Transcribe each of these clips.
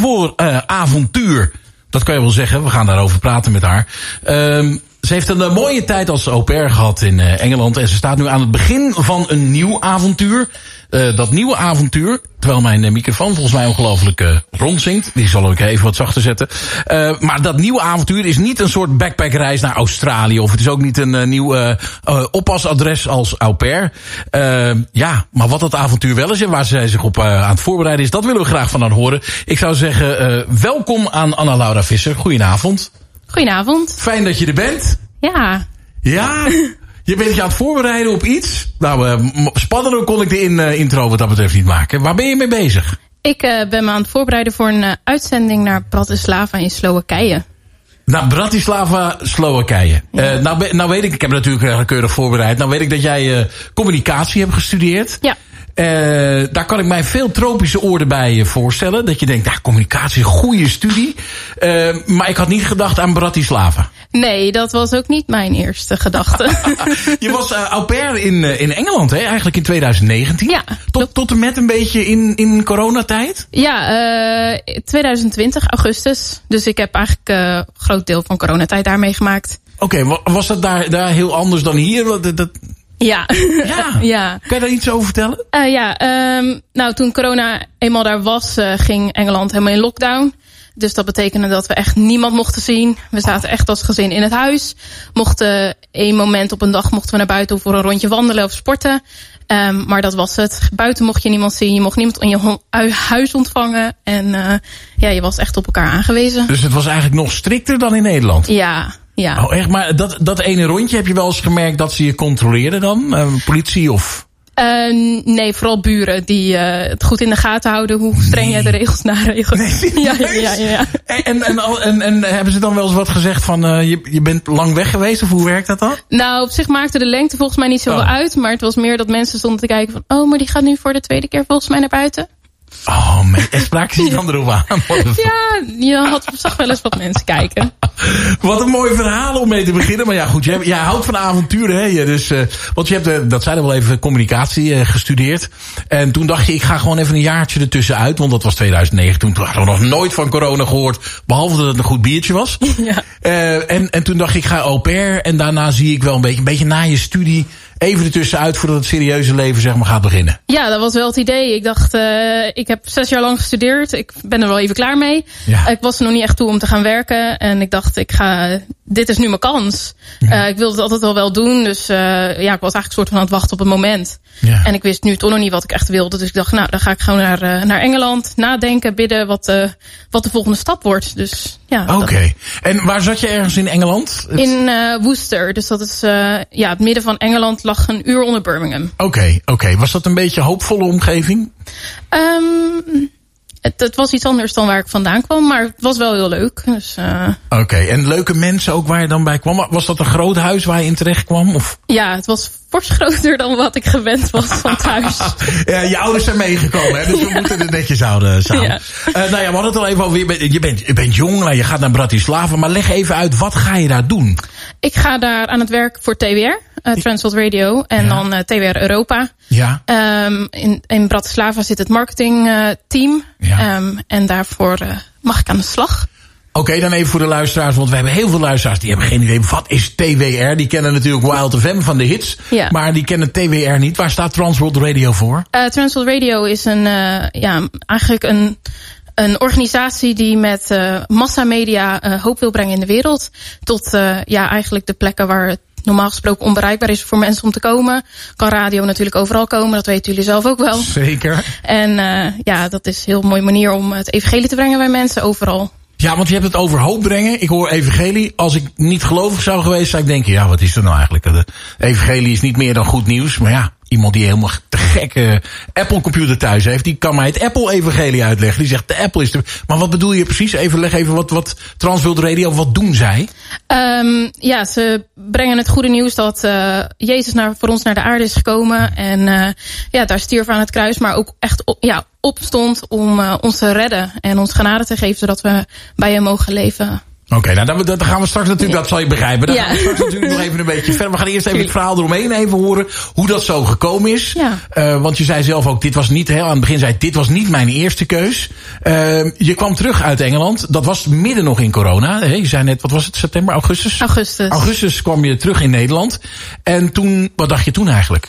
voor avontuur? Dat kan je wel zeggen. We gaan daarover praten met haar. Ehm, ze heeft een mooie tijd als au gehad in Engeland. En ze staat nu aan het begin van een nieuw avontuur. Uh, dat nieuwe avontuur, terwijl mijn uh, microfoon volgens mij ongelooflijk uh, rondzinkt. Die zal ik even wat zachter zetten. maar dat nieuwe avontuur is niet een soort backpackreis naar Australië. Of het is ook niet een nieuw oppasadres als au pair. ja, maar wat dat avontuur wel is en waar zij zich op aan het voorbereiden is... dat willen we graag van haar horen. Ik zou zeggen, welkom aan Anna-Laura Visser. Goedenavond. Goedenavond. Fijn dat je er bent. Ja. Ja, Je bent je aan het voorbereiden op iets. Nou, uh, spannender kon ik de in, uh, intro wat dat betreft niet maken. Waar ben je mee bezig? Ik uh, ben me aan het voorbereiden voor een uitzending naar Bratislava in Slowakije. Naar Bratislava, Slowakije. Ja. nou, nou weet ik, ik heb natuurlijk keurig voorbereid. Nou weet ik dat jij communicatie hebt gestudeerd. Ja. Uh, daar kan ik mij veel tropische oorden bij voorstellen. Dat je denkt, nou, communicatie, goede studie. Uh, maar ik had niet gedacht aan Bratislava. Nee, dat was ook niet mijn eerste gedachte. je was uh, au pair in, in Engeland, hè? eigenlijk in 2019. Ja. Tot, tot en met een beetje in, in coronatijd? Ja, 2020, augustus. Dus ik heb eigenlijk een groot deel van coronatijd daar meegemaakt. Oké, okay, was dat daar, daar heel anders dan hier? Dat, dat, ja. Ja. ja. Kan je daar iets over vertellen? Uh, ja, um, nou toen corona eenmaal daar was, uh, ging Engeland helemaal in lockdown. Dus dat betekende dat we echt niemand mochten zien. We zaten echt als gezin in het huis. Mochten één moment op een dag mochten we naar buiten voor een rondje wandelen of sporten. Um, maar dat was het. Buiten mocht je niemand zien. Je mocht niemand in je huis ontvangen. En uh, ja, je was echt op elkaar aangewezen. Dus het was eigenlijk nog strikter dan in Nederland? Ja, ja. Oh, echt? Maar dat, dat ene rondje, heb je wel eens gemerkt dat ze je controleerden dan? Uh, politie of... Uh, nee, vooral buren die uh, het goed in de gaten houden hoe streng nee. jij de regels naregelt. Nee, ja, ja, ja, ja. En, en, en, en, hebben ze dan wel eens wat gezegd van uh, je, je bent lang weg geweest of hoe werkt dat dan? Nou, op zich maakte de lengte volgens mij niet zoveel oh. uit. Maar het was meer dat mensen stonden te kijken van oh, maar die gaat nu voor de tweede keer volgens mij naar buiten. Oh, man. En spraken ze dan erop aan? Ja, je had, zag wel eens wat mensen kijken. Wat een mooi verhaal om mee te beginnen. Maar ja, goed, jij, jij houdt van avonturen, hè? Dus, uh, want je hebt, uh, dat zei wel even, communicatie uh, gestudeerd. En toen dacht je, ik ga gewoon even een jaartje ertussen uit. Want dat was 2009. Toen hadden we nog nooit van corona gehoord. Behalve dat het een goed biertje was. Ja. en, en toen dacht ik, ik ga au pair. En daarna zie ik wel een beetje, een beetje na je studie even ertussenuit voordat het serieuze leven zeg maar gaat beginnen. Ja, dat was wel het idee. Ik dacht, uh, ik heb zes jaar lang gestudeerd. Ik ben er wel even klaar mee. Ja. Ik was er nog niet echt toe om te gaan werken. En ik dacht, ik ga, dit is nu mijn kans. Ja. Uh, ik wilde het altijd al wel doen. Dus uh, ja, ik was eigenlijk soort van aan het wachten op het moment. Ja. En ik wist nu toch nog niet wat ik echt wilde. Dus ik dacht, nou, dan ga ik gewoon naar, naar Engeland. Nadenken, bidden wat, wat de volgende stap wordt. Dus ja. Oké. Okay. En waar zat je ergens in Engeland? In Worcester. Dus dat is ja, het midden van Engeland lag een uur onder Birmingham. Oké, okay, oké. Okay. Was dat een beetje een hoopvolle omgeving? Um, het, het, was iets anders dan waar ik vandaan kwam, maar het was wel heel leuk. Dus, uh... Oké, en leuke mensen ook waar je dan bij kwam. Was dat een groot huis waar je in terecht kwam? Of? Ja, het was fors groter dan wat ik gewend was van thuis. ja, je ouders zijn meegekomen, hè? dus we moeten het netjes houden samen. Ja. Uh, nou ja, we hadden het al even over, je bent, je bent, je bent jong, nou, je gaat naar Bratislava, maar leg even uit, wat ga je daar doen? Ik ga daar aan het werk voor TWR, uh, Transworld Radio, en ja. dan uh, TWR Europa. Ja. Um, in, in Bratislava zit het marketingteam, ja. um, en daarvoor mag ik aan de slag. Oké, okay, dan even voor de luisteraars, want we hebben heel veel luisteraars die hebben geen idee. Wat is TWR? Die kennen natuurlijk Wild FM van de hits, ja. maar die kennen TWR niet. Waar staat Transworld Radio voor? Uh, Transworld Radio is een, uh, ja, eigenlijk een, een organisatie die met uh, massamedia hoop wil brengen in de wereld. Tot ja, eigenlijk de plekken waar het normaal gesproken onbereikbaar is voor mensen om te komen. Kan radio natuurlijk overal komen, dat weten jullie zelf ook wel. Zeker. En ja, dat is een heel mooie manier om het evangelie te brengen bij mensen overal. Ja, want je hebt het over hoop brengen. Ik hoor evangelie. Als ik niet gelovig zou geweest, zou ik denken... ja, wat is er nou eigenlijk? Evangelie is niet meer dan goed nieuws. Maar ja, iemand die helemaal te gekke Apple computer thuis heeft... die kan mij het Apple evangelie uitleggen. Die zegt, de Apple is de... Maar wat bedoel je precies? Even leg even wat, wat Transworld Radio, wat doen zij? Um, ja, ze brengen het goede nieuws dat uh, Jezus naar, voor ons naar de aarde is gekomen. En uh, ja, daar stierf aan het kruis, maar ook echt op, ja, opstond om uh, ons te redden. En ons genade te geven, zodat we bij hem mogen leven Oké, nou dan, dan, gaan we straks natuurlijk, dat zal je begrijpen. Dan gaan we straks natuurlijk nog even een beetje verder. We gaan eerst even het verhaal eromheen even horen. Hoe dat zo gekomen is. Ja. Uh, want je zei zelf ook, dit was niet heel aan het begin zei, dit was niet mijn eerste keus. Uh, je kwam terug uit Engeland. Dat was midden nog in corona. Je zei net, wat was het, september, augustus? Augustus. Augustus kwam je terug in Nederland. En toen, wat dacht je toen eigenlijk?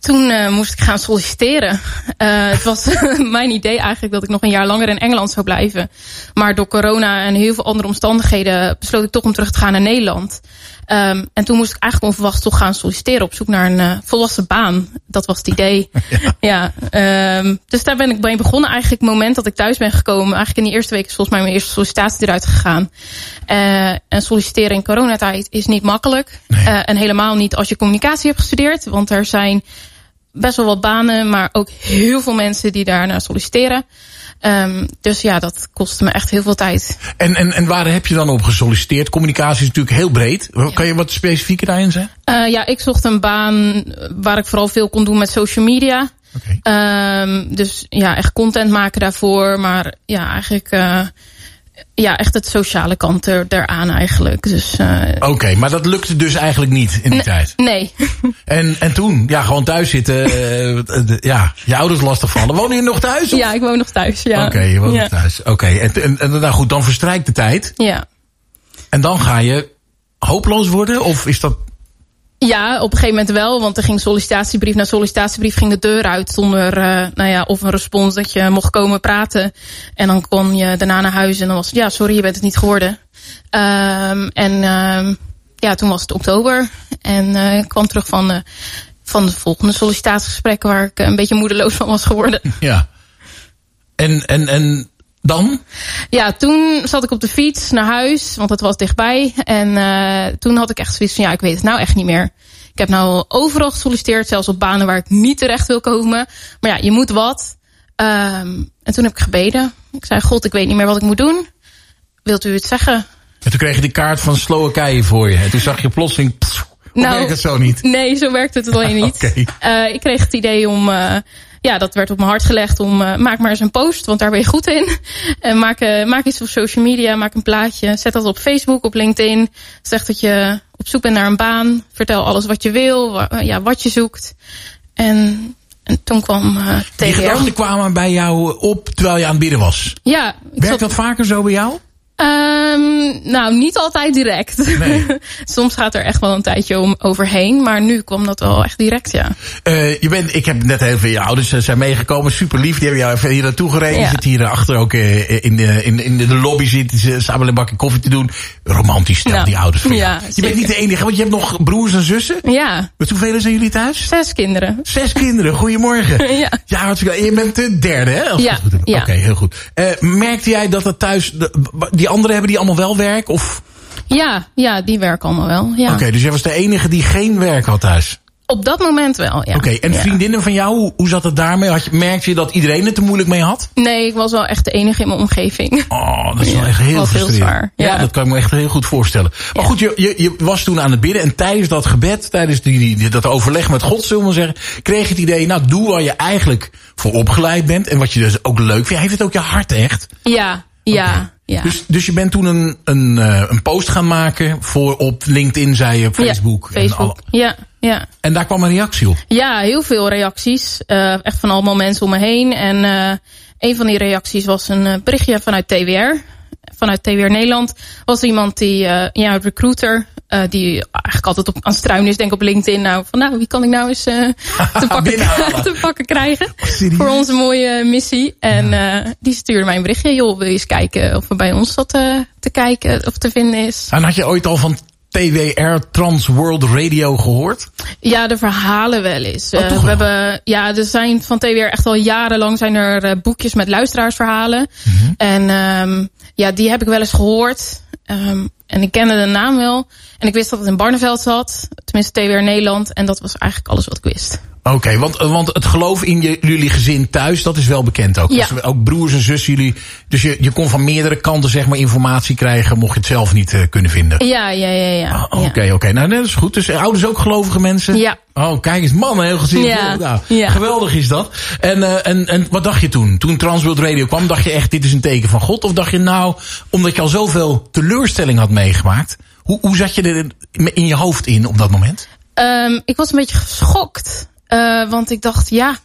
Toen uh, moest ik gaan solliciteren. Uh, het was mijn idee eigenlijk dat ik nog een jaar langer in Engeland zou blijven. Maar door corona en heel veel andere omstandigheden besloot ik toch om terug te gaan naar Nederland. Um, en toen moest ik eigenlijk onverwacht toch gaan solliciteren op zoek naar een uh, volwassen baan. Dat was het idee. ja. ja um, dus daar ben ik bij begonnen. Eigenlijk het moment dat ik thuis ben gekomen. Eigenlijk in die eerste week is volgens mij mijn eerste sollicitatie eruit gegaan. Uh, en solliciteren in coronatijd is niet makkelijk. Nee. Uh, en helemaal niet als je communicatie hebt gestudeerd. Want er zijn best wel wat banen, maar ook heel veel mensen die daarna solliciteren. Um, dus ja, dat kostte me echt heel veel tijd. En, en, en waar heb je dan op gesolliciteerd? Communicatie is natuurlijk heel breed. Ja. Kan je wat specifieker daarin zijn? Uh, ja, ik zocht een baan waar ik vooral veel kon doen met social media. Okay. Um, dus ja, echt content maken daarvoor. Maar ja, eigenlijk... Uh, ja, echt het sociale kant er, eraan eigenlijk. Dus, uh, Oké, okay, maar dat lukte dus eigenlijk niet in die tijd? Nee. En, en toen? Ja, gewoon thuis zitten. uh, de, ja, je ouders lastig vallen. Woon je nog thuis? Of? Ja, ik woon nog thuis, ja. Oké, okay, je woont ja. nog thuis. Oké, okay. en, en, en nou goed, dan verstrijkt de tijd. Ja. En dan ga je hopeloos worden? Of is dat ja, op een gegeven moment wel. Want er ging sollicitatiebrief na sollicitatiebrief ging de deur uit. Zonder uh, nou ja, of een respons dat je mocht komen praten. En dan kon je daarna naar huis en dan was het... Ja, sorry, je bent het niet geworden. Um, en um, ja, toen was het oktober. En uh, ik kwam terug van, uh, van de volgende sollicitatiegesprek... waar ik een beetje moedeloos van was geworden. Ja. En, en, en dan? Ja, toen zat ik op de fiets naar huis, want het was dichtbij. En uh, toen had ik echt zoiets van, ja, ik weet het nou echt niet meer. Ik heb nou overal gesolliciteerd, zelfs op banen waar ik niet terecht wil komen. Maar ja, je moet wat. Um, en toen heb ik gebeden. Ik zei, god, ik weet niet meer wat ik moet doen. Wilt u het zeggen? En toen kreeg je die kaart van Slowakije voor je. En toen zag je plotseling... Pff, nou, werkt het zo niet? Nee, zo werkt het alleen niet. okay. uh, ik kreeg het idee om... Uh, ja, dat werd op mijn hart gelegd om uh, maak maar eens een post, want daar ben je goed in. En maak, uh, maak iets op social media, maak een plaatje, zet dat op Facebook, op LinkedIn. Zeg dat je op zoek bent naar een baan, vertel alles wat je wil, wa ja, wat je zoekt. En, en toen kwam uh. Die gedachten kwamen bij jou op terwijl je aan het bidden was? Ja. Werkt dat vaker zo bij jou? Um, nou, niet altijd direct. Nee. Soms gaat er echt wel een tijdje om overheen. Maar nu kwam dat wel echt direct, ja. Uh, je bent, ik heb net heel veel je ouders zijn meegekomen. Super lief. Die hebben jou even hier naartoe gereden. Ja. Je zit hier achter ook uh, in, de, in, in de lobby zitten ze samen een bakje koffie te doen. Romantisch stel, nou, die ouders van ja, Je bent niet de enige, want je hebt nog broers en zussen. Ja. Met hoeveel zijn jullie thuis? Zes kinderen. Zes kinderen. Goedemorgen. ja. Ja, wat, je bent de derde, hè? Ja. Oké, okay, heel goed. Uh, merkte jij dat het thuis... De, die anderen hebben die allemaal wel werk? Of? Ja, ja, die werken allemaal wel. Ja. Oké, okay, dus jij was de enige die geen werk had thuis? Op dat moment wel, ja. Oké, okay, en ja. vriendinnen van jou, hoe, zat het daarmee? Had je, merkte je dat iedereen het er moeilijk mee had? Nee, ik was wel echt de enige in mijn omgeving. Oh, dat is wel echt heel frustrerend. zwaar. Ja. ja. dat kan ik me echt heel goed voorstellen. Maar goed, je, je, je was toen aan het bidden en tijdens dat gebed, tijdens die, die, dat overleg met God, zullen we zeggen, kreeg je het idee, nou, doe waar je eigenlijk voor opgeleid bent en wat je dus ook leuk vindt. Heeft het ook je hart echt? Ja, ja. Okay. Ja. Dus, dus je bent toen een, een, uh, een post gaan maken voor op LinkedIn, zei je, op Facebook. Ja, Facebook. En ja, ja. En daar kwam een reactie op? Ja, heel veel reacties. Uh, echt van allemaal mensen om me heen. En uh, een van die reacties was een berichtje vanuit TWR. Vanuit TWR Nederland was iemand die, uh, ja, recruiter, uh, die eigenlijk altijd op, aan struinen is, denk ik op LinkedIn. Nou, van nou, wie kan ik nou eens uh, te, pakken, te pakken krijgen oh, voor onze mooie missie. En ja. die stuurde mij een berichtje. Joh, wil je eens kijken of er bij ons dat te kijken of te vinden is. En had je ooit al van TWR Trans World Radio gehoord? Ja, de verhalen wel eens. Oh, we hebben, ja, er zijn van TWR echt al jarenlang zijn er boekjes met luisteraarsverhalen. Mm -hmm. En um, ja, die heb ik wel eens gehoord. Um, en ik kende de naam wel. En ik wist dat het in Barneveld zat. Tenminste TWR Nederland. En dat was eigenlijk alles wat ik wist. Oké, want, want het geloof in je, jullie gezin thuis, dat is wel bekend ook. Ja. Dus ook broers en zussen, jullie. Dus je, je kon van meerdere kanten zeg maar informatie krijgen, mocht je het zelf niet uh, kunnen vinden. Ja, ja, ja, ja. Oké, oké. Okay, okay. Nou, dat is goed. Dus ouders ook gelovige mensen? Ja. Oh, kijk eens, man, heel gezien. Ja. Nou, ja. Geweldig is dat. En, uh, en, en wat dacht je toen? Toen Transworld Radio kwam, dacht je echt, dit is een teken van God? Of dacht je nou, omdat je al zoveel teleurstelling had meegemaakt, hoe, hoe zat je er in je hoofd in op dat moment? Um, ik was een beetje geschokt. Uh, want ik dacht, ja,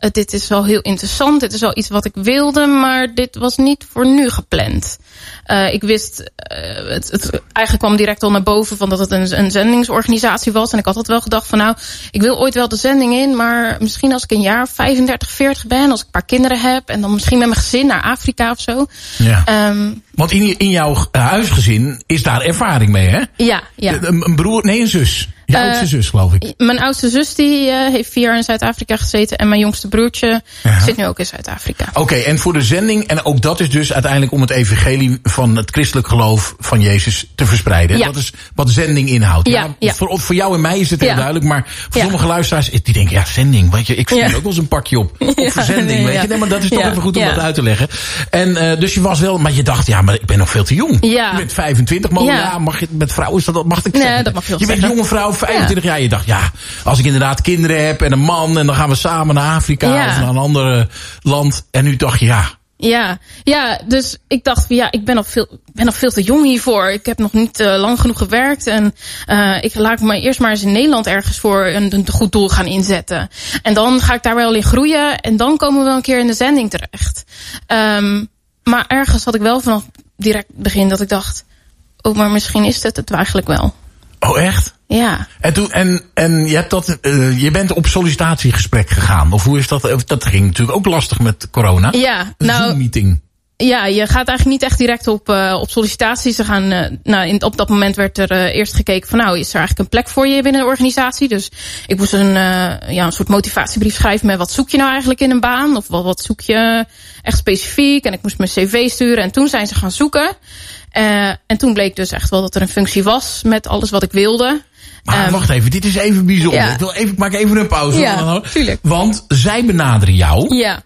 uh, dit is wel heel interessant. Dit is wel iets wat ik wilde, maar dit was niet voor nu gepland. Uh, ik wist, het, het, eigenlijk kwam direct al naar boven van dat het een, een zendingsorganisatie was. En ik had altijd wel gedacht van nou, ik wil ooit wel de zending in. Maar misschien als ik een jaar 35, 40 ben, als ik een paar kinderen heb. En dan misschien met mijn gezin naar Afrika of zo. Ja. Um, want in, in jouw huisgezin is daar ervaring mee, hè? Ja, ja. Een, een broer, nee, een zus. Je uh, oudste zus, geloof ik. Mijn oudste zus die uh, heeft vier jaar in Zuid-Afrika gezeten. En mijn jongste broertje zit nu ook in Zuid-Afrika. Oké, okay, en voor de zending, en ook dat is dus uiteindelijk om het evangelie van het christelijk geloof van Jezus te verspreiden. Ja. Dat is wat zending inhoudt. Ja, ja. Voor, voor jou en mij is het heel duidelijk, maar voor sommige luisteraars die denken, ja, zending, weet je, ik vind ook wel eens een pakje op. Op verzending, nee, weet je. Nee, maar dat is toch even goed om dat uit te leggen. En uh, dus je was wel, maar je dacht, ja, maar ik ben nog veel te jong. Ja. Je bent 25, maar Ja. mag je, met vrouwen is dat, dat mag ik Nee, zeggen. dat mag je Je bent zeggen. jonge vrouw, 25 jaar, je dacht, ja, als ik inderdaad kinderen heb en een man en dan gaan we samen naar Afrika Ja. of naar een ander land. En nu dacht je, ja, Ja, ja, dus ik dacht, van, ja, ik ben nog veel, ben nog veel te jong hiervoor. Ik heb nog niet uh, lang genoeg gewerkt. En uh, ik laat me eerst maar eens in Nederland ergens voor een, een goed doel gaan inzetten. En dan ga ik daar wel in groeien. En dan komen we wel een keer in de zending terecht. Um, maar ergens had ik wel vanaf direct begin dat ik dacht... oh, maar misschien is dit het eigenlijk wel. Oh echt? Ja. En, toen, en, en je, hebt dat, uh, je bent op sollicitatiegesprek gegaan. Of hoe is dat? Dat ging natuurlijk ook lastig met corona. Ja, Een nou, Zoom-meeting. Ja, je gaat eigenlijk niet echt direct op, uh, op sollicitaties. Ze gaan, uh, nou, in, op dat moment werd er eerst gekeken van nou, is er eigenlijk een plek voor je binnen de organisatie? Dus ik moest een, ja, een soort motivatiebrief schrijven met wat zoek je nou eigenlijk in een baan? Of wat, wat zoek je echt specifiek? En ik moest mijn cv sturen en toen zijn ze gaan zoeken. En toen bleek dus echt wel dat er een functie was met alles wat ik wilde. Maar Um, wacht even, dit is even bijzonder. ja. Ik, wil even, ik maak even een pauze. Ja. Want zij benaderen jou. Ja.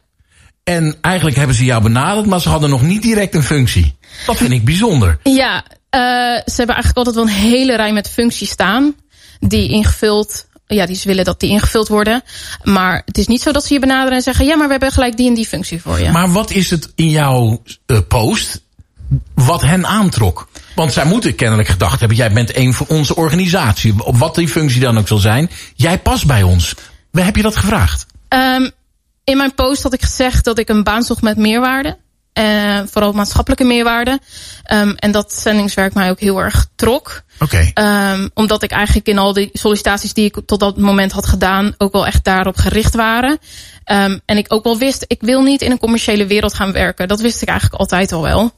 En eigenlijk hebben ze jou benaderd, maar ze hadden nog niet direct een functie. Dat vind ik bijzonder. Ja, uh, ze hebben eigenlijk altijd wel een hele rij met functies staan. Die ingevuld, ja, die ze willen dat die ingevuld worden. Maar het is niet zo dat ze je benaderen en zeggen... ja, maar we hebben gelijk die en die functie voor je. Maar wat is het in jouw uh, post wat hen aantrok? Want zij moeten kennelijk gedacht hebben... jij bent een van onze organisatie. Op wat die functie dan ook zal zijn. Jij past bij ons. Waar heb je dat gevraagd? Um, in mijn post had ik gezegd dat ik een baan zocht met meerwaarde. Uh, vooral maatschappelijke meerwaarde. Um, en dat zendingswerk mij ook heel erg trok. Oké. Okay. Um, omdat ik eigenlijk in al die sollicitaties die ik tot dat moment had gedaan... ook wel echt daarop gericht waren. Um, en ik ook wel wist, ik wil niet in een commerciële wereld gaan werken. Dat wist ik eigenlijk altijd al wel.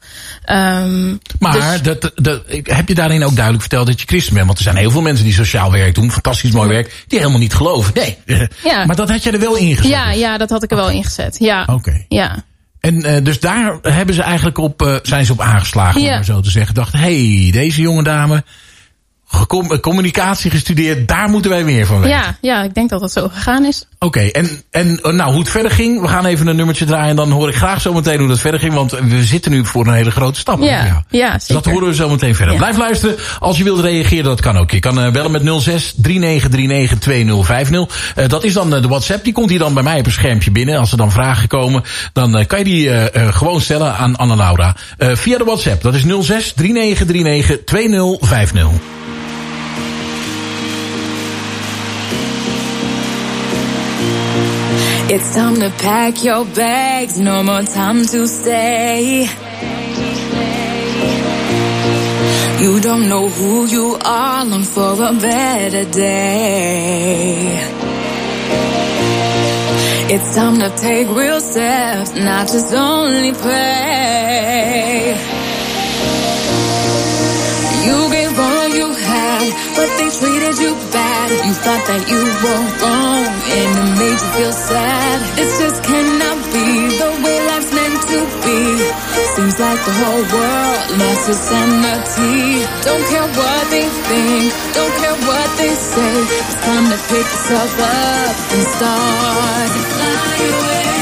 Maar dus, dat, dat, heb je daarin ook duidelijk verteld dat je christen bent? Want er zijn heel veel mensen die sociaal werk doen. Fantastisch mooi werk. Die helemaal niet geloven. Nee. Ja. Maar dat had je er wel in gezet. Ja, ja dat had ik er wel in gezet. Ja. Oké. Okay. Ja. En uh, dus daar hebben ze eigenlijk op, uh, zijn ze op aangeslagen, ja. om maar zo te zeggen. Dacht, hey, deze jonge dame, communicatie gestudeerd, daar moeten wij meer van weten. Ja, ja ik denk dat dat zo gegaan is. Oké, okay, en, en nou, hoe het verder ging, we gaan even een nummertje draaien en dan hoor ik graag zo meteen hoe dat verder ging, want we zitten nu voor een hele grote stap. Ja, ja, ja dus dat horen we zo meteen verder. Ja. Blijf luisteren. Als je wilt reageren, dat kan ook. Je kan uh, bellen met 06 3939 2050. Uh, dat is dan de WhatsApp. Die komt hier dan bij mij op een schermpje binnen. Als er dan vragen komen, dan kan je die uh, gewoon stellen aan Anna Laura. Uh, via de WhatsApp. Dat is 06 3939 2050. It's time to pack your bags, no more time to stay. You don't know who you are, long for a better day. It's time to take real steps, not just only pray. But they treated you bad. You thought that you were wrong, and it made you feel sad. This just cannot be the way life's meant to be. Seems like the whole world lost its sanity. Don't care what they think, don't care what they say. It's time to pick yourself up and start fly away.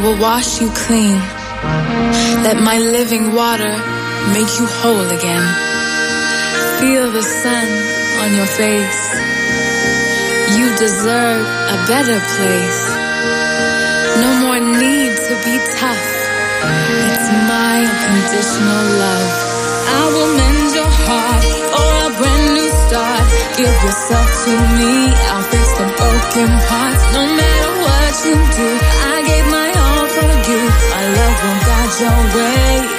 Will wash you clean. Let my living water make you whole again. Feel the sun on your face. You deserve a better place. No more need to be tough. It's my unconditional love. I will mend your heart for a brand new start. Give yourself to me. I'll fix the broken parts. No matter what you do, I gave my 了后，他就会。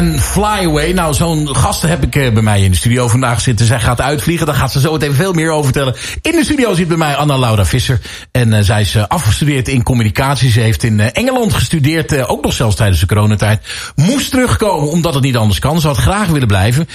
En Fly Away. Nou, zo'n gasten heb ik eh, bij mij in de studio vandaag zitten. Zij gaat uitvliegen, daar gaat ze zo meteen veel meer over vertellen. In de studio zit bij mij Anna-Laura Visser. En uh, zij is uh, afgestudeerd in communicatie. Ze heeft in Engeland gestudeerd, ook nog zelfs tijdens de coronatijd. Moest terugkomen, omdat het niet anders kan. Ze had graag willen blijven.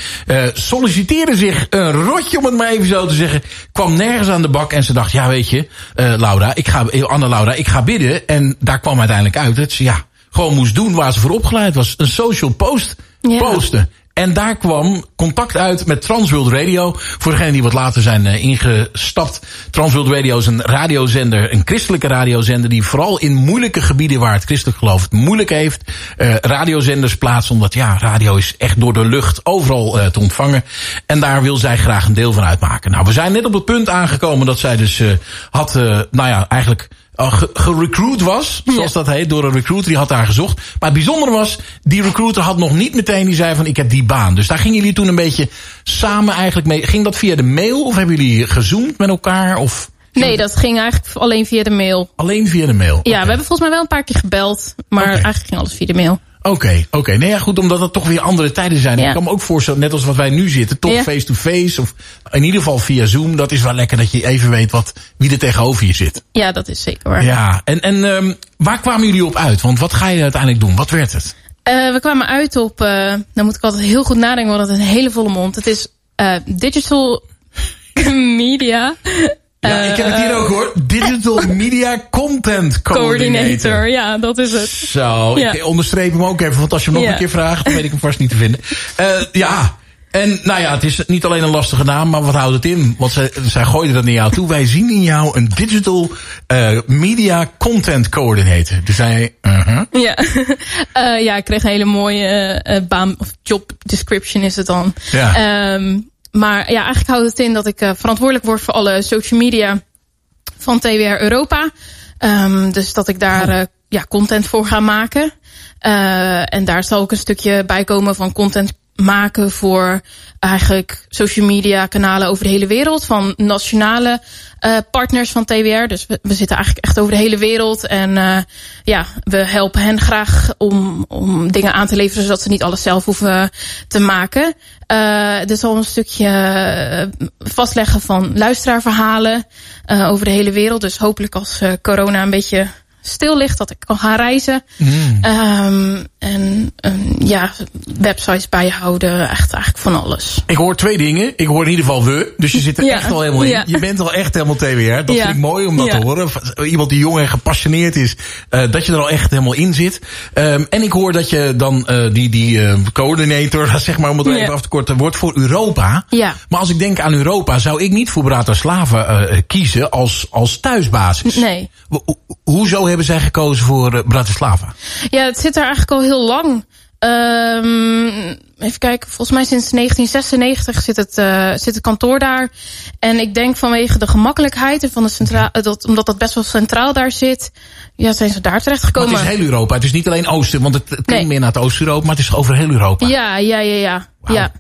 solliciteerde zich een rotje, om het maar even zo te zeggen. Kwam nergens aan de bak en ze dacht, ja weet je, Laura, ik ga, Anna-Laura, ik ga bidden. En daar kwam uiteindelijk uit. Het, ja, gewoon moest doen waar ze voor opgeleid was. Een social post ja. posten. En daar kwam contact uit met Transworld Radio. Voor degenen die wat later zijn uh, ingestapt. Transworld Radio is een radiozender, een christelijke radiozender... die vooral in moeilijke gebieden waar het christelijk geloof het moeilijk heeft... Uh, radiozenders plaatst, omdat ja, radio is echt door de lucht overal uh, te ontvangen. En daar wil zij graag een deel van uitmaken. Nou, we zijn net op het punt aangekomen dat zij dus had, nou ja, eigenlijk gerecruit was, zoals dat heet, door een recruiter. Die had daar gezocht. Maar het bijzondere was, die recruiter had nog niet meteen, die zei van ik heb die baan. Dus daar gingen jullie toen een beetje samen eigenlijk mee. Ging dat via de mail of hebben jullie gezoomd met elkaar? Of... Nee, dat ging eigenlijk alleen via de mail. Alleen via de mail? Ja, we hebben volgens mij wel een paar keer gebeld. Maar eigenlijk ging alles via de mail. Oké, oké. Okay. Nee, ja, goed, omdat het toch weer andere tijden zijn. Ja. Ik kan me ook voorstellen, net als wat wij nu zitten, toch face-to-face. of in ieder geval via Zoom. Dat is wel lekker dat je even weet wat, wie er tegenover je zit. Ja, dat is zeker waar. Ja, en, en um, waar kwamen jullie op uit? Want wat ga je uiteindelijk doen? Wat werd het? Uh, we kwamen uit op, uh, dan moet ik altijd heel goed nadenken, want het is een hele volle mond. Het is uh, digital media. Ja, ik heb het hier ook hoor. Digital Media Content Coordinator. Coordinator. Ja, dat is het. Zo, ja. ik onderstreep hem ook even. Want als je hem nog een keer vraagt, dan weet ik hem vast niet te vinden. Uh, ja, en nou ja, het is niet alleen een lastige naam, maar wat houdt het in? Want zij, zij gooiden dat naar jou toe. Wij zien in jou een digital uh, media content coordinator. Dus zij, uh -huh. Ja. uh, ja, ik kreeg een hele mooie baan, of job description is het dan. Ja. Um, maar ja, eigenlijk houdt het in dat ik verantwoordelijk word voor alle social media van TWR Europa. Um, dus dat ik daar oh. ja, content voor ga maken. en daar zal ook een stukje bij komen van content maken voor eigenlijk social media kanalen over de hele wereld. Van nationale uh, partners van TWR. Dus we, zitten eigenlijk echt over de hele wereld. En uh, ja, we helpen hen graag om, om dingen aan te leveren zodat ze niet alles zelf hoeven te maken. Uh, dus al een stukje vastleggen van luisteraarverhalen over de hele wereld. Dus hopelijk als corona een beetje stil ligt, dat ik kan gaan reizen. Mm. Um, en um, ja, websites bijhouden, echt eigenlijk van alles. Ik hoor twee dingen. Ik hoor in ieder geval we, dus je zit er ja. echt al helemaal in. Ja. Je bent al echt helemaal TWR. Dat ja. vind ik mooi om dat te horen. Iemand die jong en gepassioneerd is, uh, dat je er al echt helemaal in zit. Um, en ik hoor dat je dan uh, die, die uh, coördinator, zeg maar om het even af te korten, wordt voor Europa. Ja. Maar als ik denk aan Europa, zou ik niet voor Bratislava kiezen als, als thuisbasis. Nee. Ho hoezo hebben zij gekozen voor uh, Bratislava? Ja, het zit er eigenlijk al heel lang. Um, even kijken, volgens mij sinds 1996 zit het, uh, zit het kantoor daar. En ik denk vanwege de gemakkelijkheid en van de centraal, dat, omdat dat best wel centraal daar zit, ja, zijn ze daar terecht gekomen. Maar het is heel Europa, het is niet alleen Oosten, want het, het klinkt nee. meer naar het Oost-Europa, maar het is over heel Europa. Ja, ja, ja, ja. Wow. ja.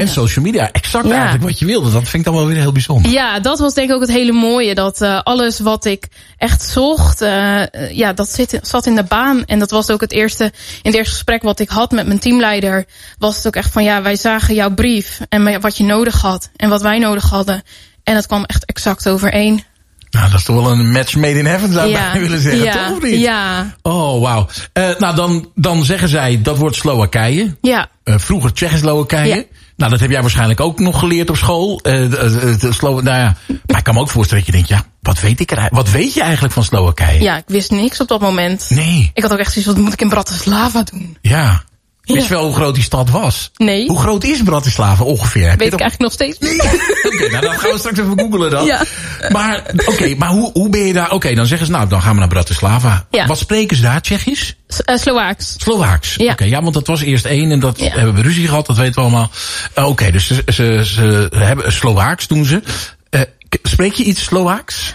En ja. social media, exact ja. eigenlijk wat je wilde. Dat vind ik dan wel weer heel bijzonder. Ja, dat was denk ik ook het hele mooie. Dat uh, alles wat ik echt zocht, uh, ja, dat zit, zat in de baan. En dat was ook het eerste, in het eerste gesprek wat ik had met mijn teamleider. Was het ook echt van, ja, wij zagen jouw brief en wat je nodig had. En wat wij nodig hadden. En dat kwam echt exact overeen. Nou, dat is toch wel een match made in heaven, zou ik ja. willen zeggen. Ja. Toch of niet? Ja. Oh, wauw. Uh, nou, dan, dan zeggen zij, dat wordt Slowakije. Ja. Uh, vroeger Tsjechoslowakije. Nou, dat heb jij waarschijnlijk ook nog geleerd op school. Uh, de, de Slow nou ja, maar ik kan me ook voorstellen dat je denkt, ja, wat weet ik er Wat weet je eigenlijk van Slowakije? Ja, ik wist niks op dat moment. Nee. Ik had ook echt zoiets, wat moet ik in Bratislava doen? Ja. Wist je wel hoe groot die stad was? Nee. Hoe groot is Bratislava ongeveer? Weet ik, eigenlijk nog steeds niet. Nee. Oké, okay, nou dan gaan we straks even googelen dan. Ja. Maar, oké, okay, maar hoe, hoe ben je daar? Oké, okay, dan zeggen ze, nou, dan gaan we naar Bratislava. Ja. Wat spreken ze daar? Tsjechisch? Uh, Slovaaks. Slovaaks. Ja. Oké, ja, want dat was eerst één en dat ja. hebben we ruzie gehad, dat weten we allemaal. Uh, oké, dus ze, ze, ze hebben Slovaaks doen ze. Uh, spreek je iets Slovaaks?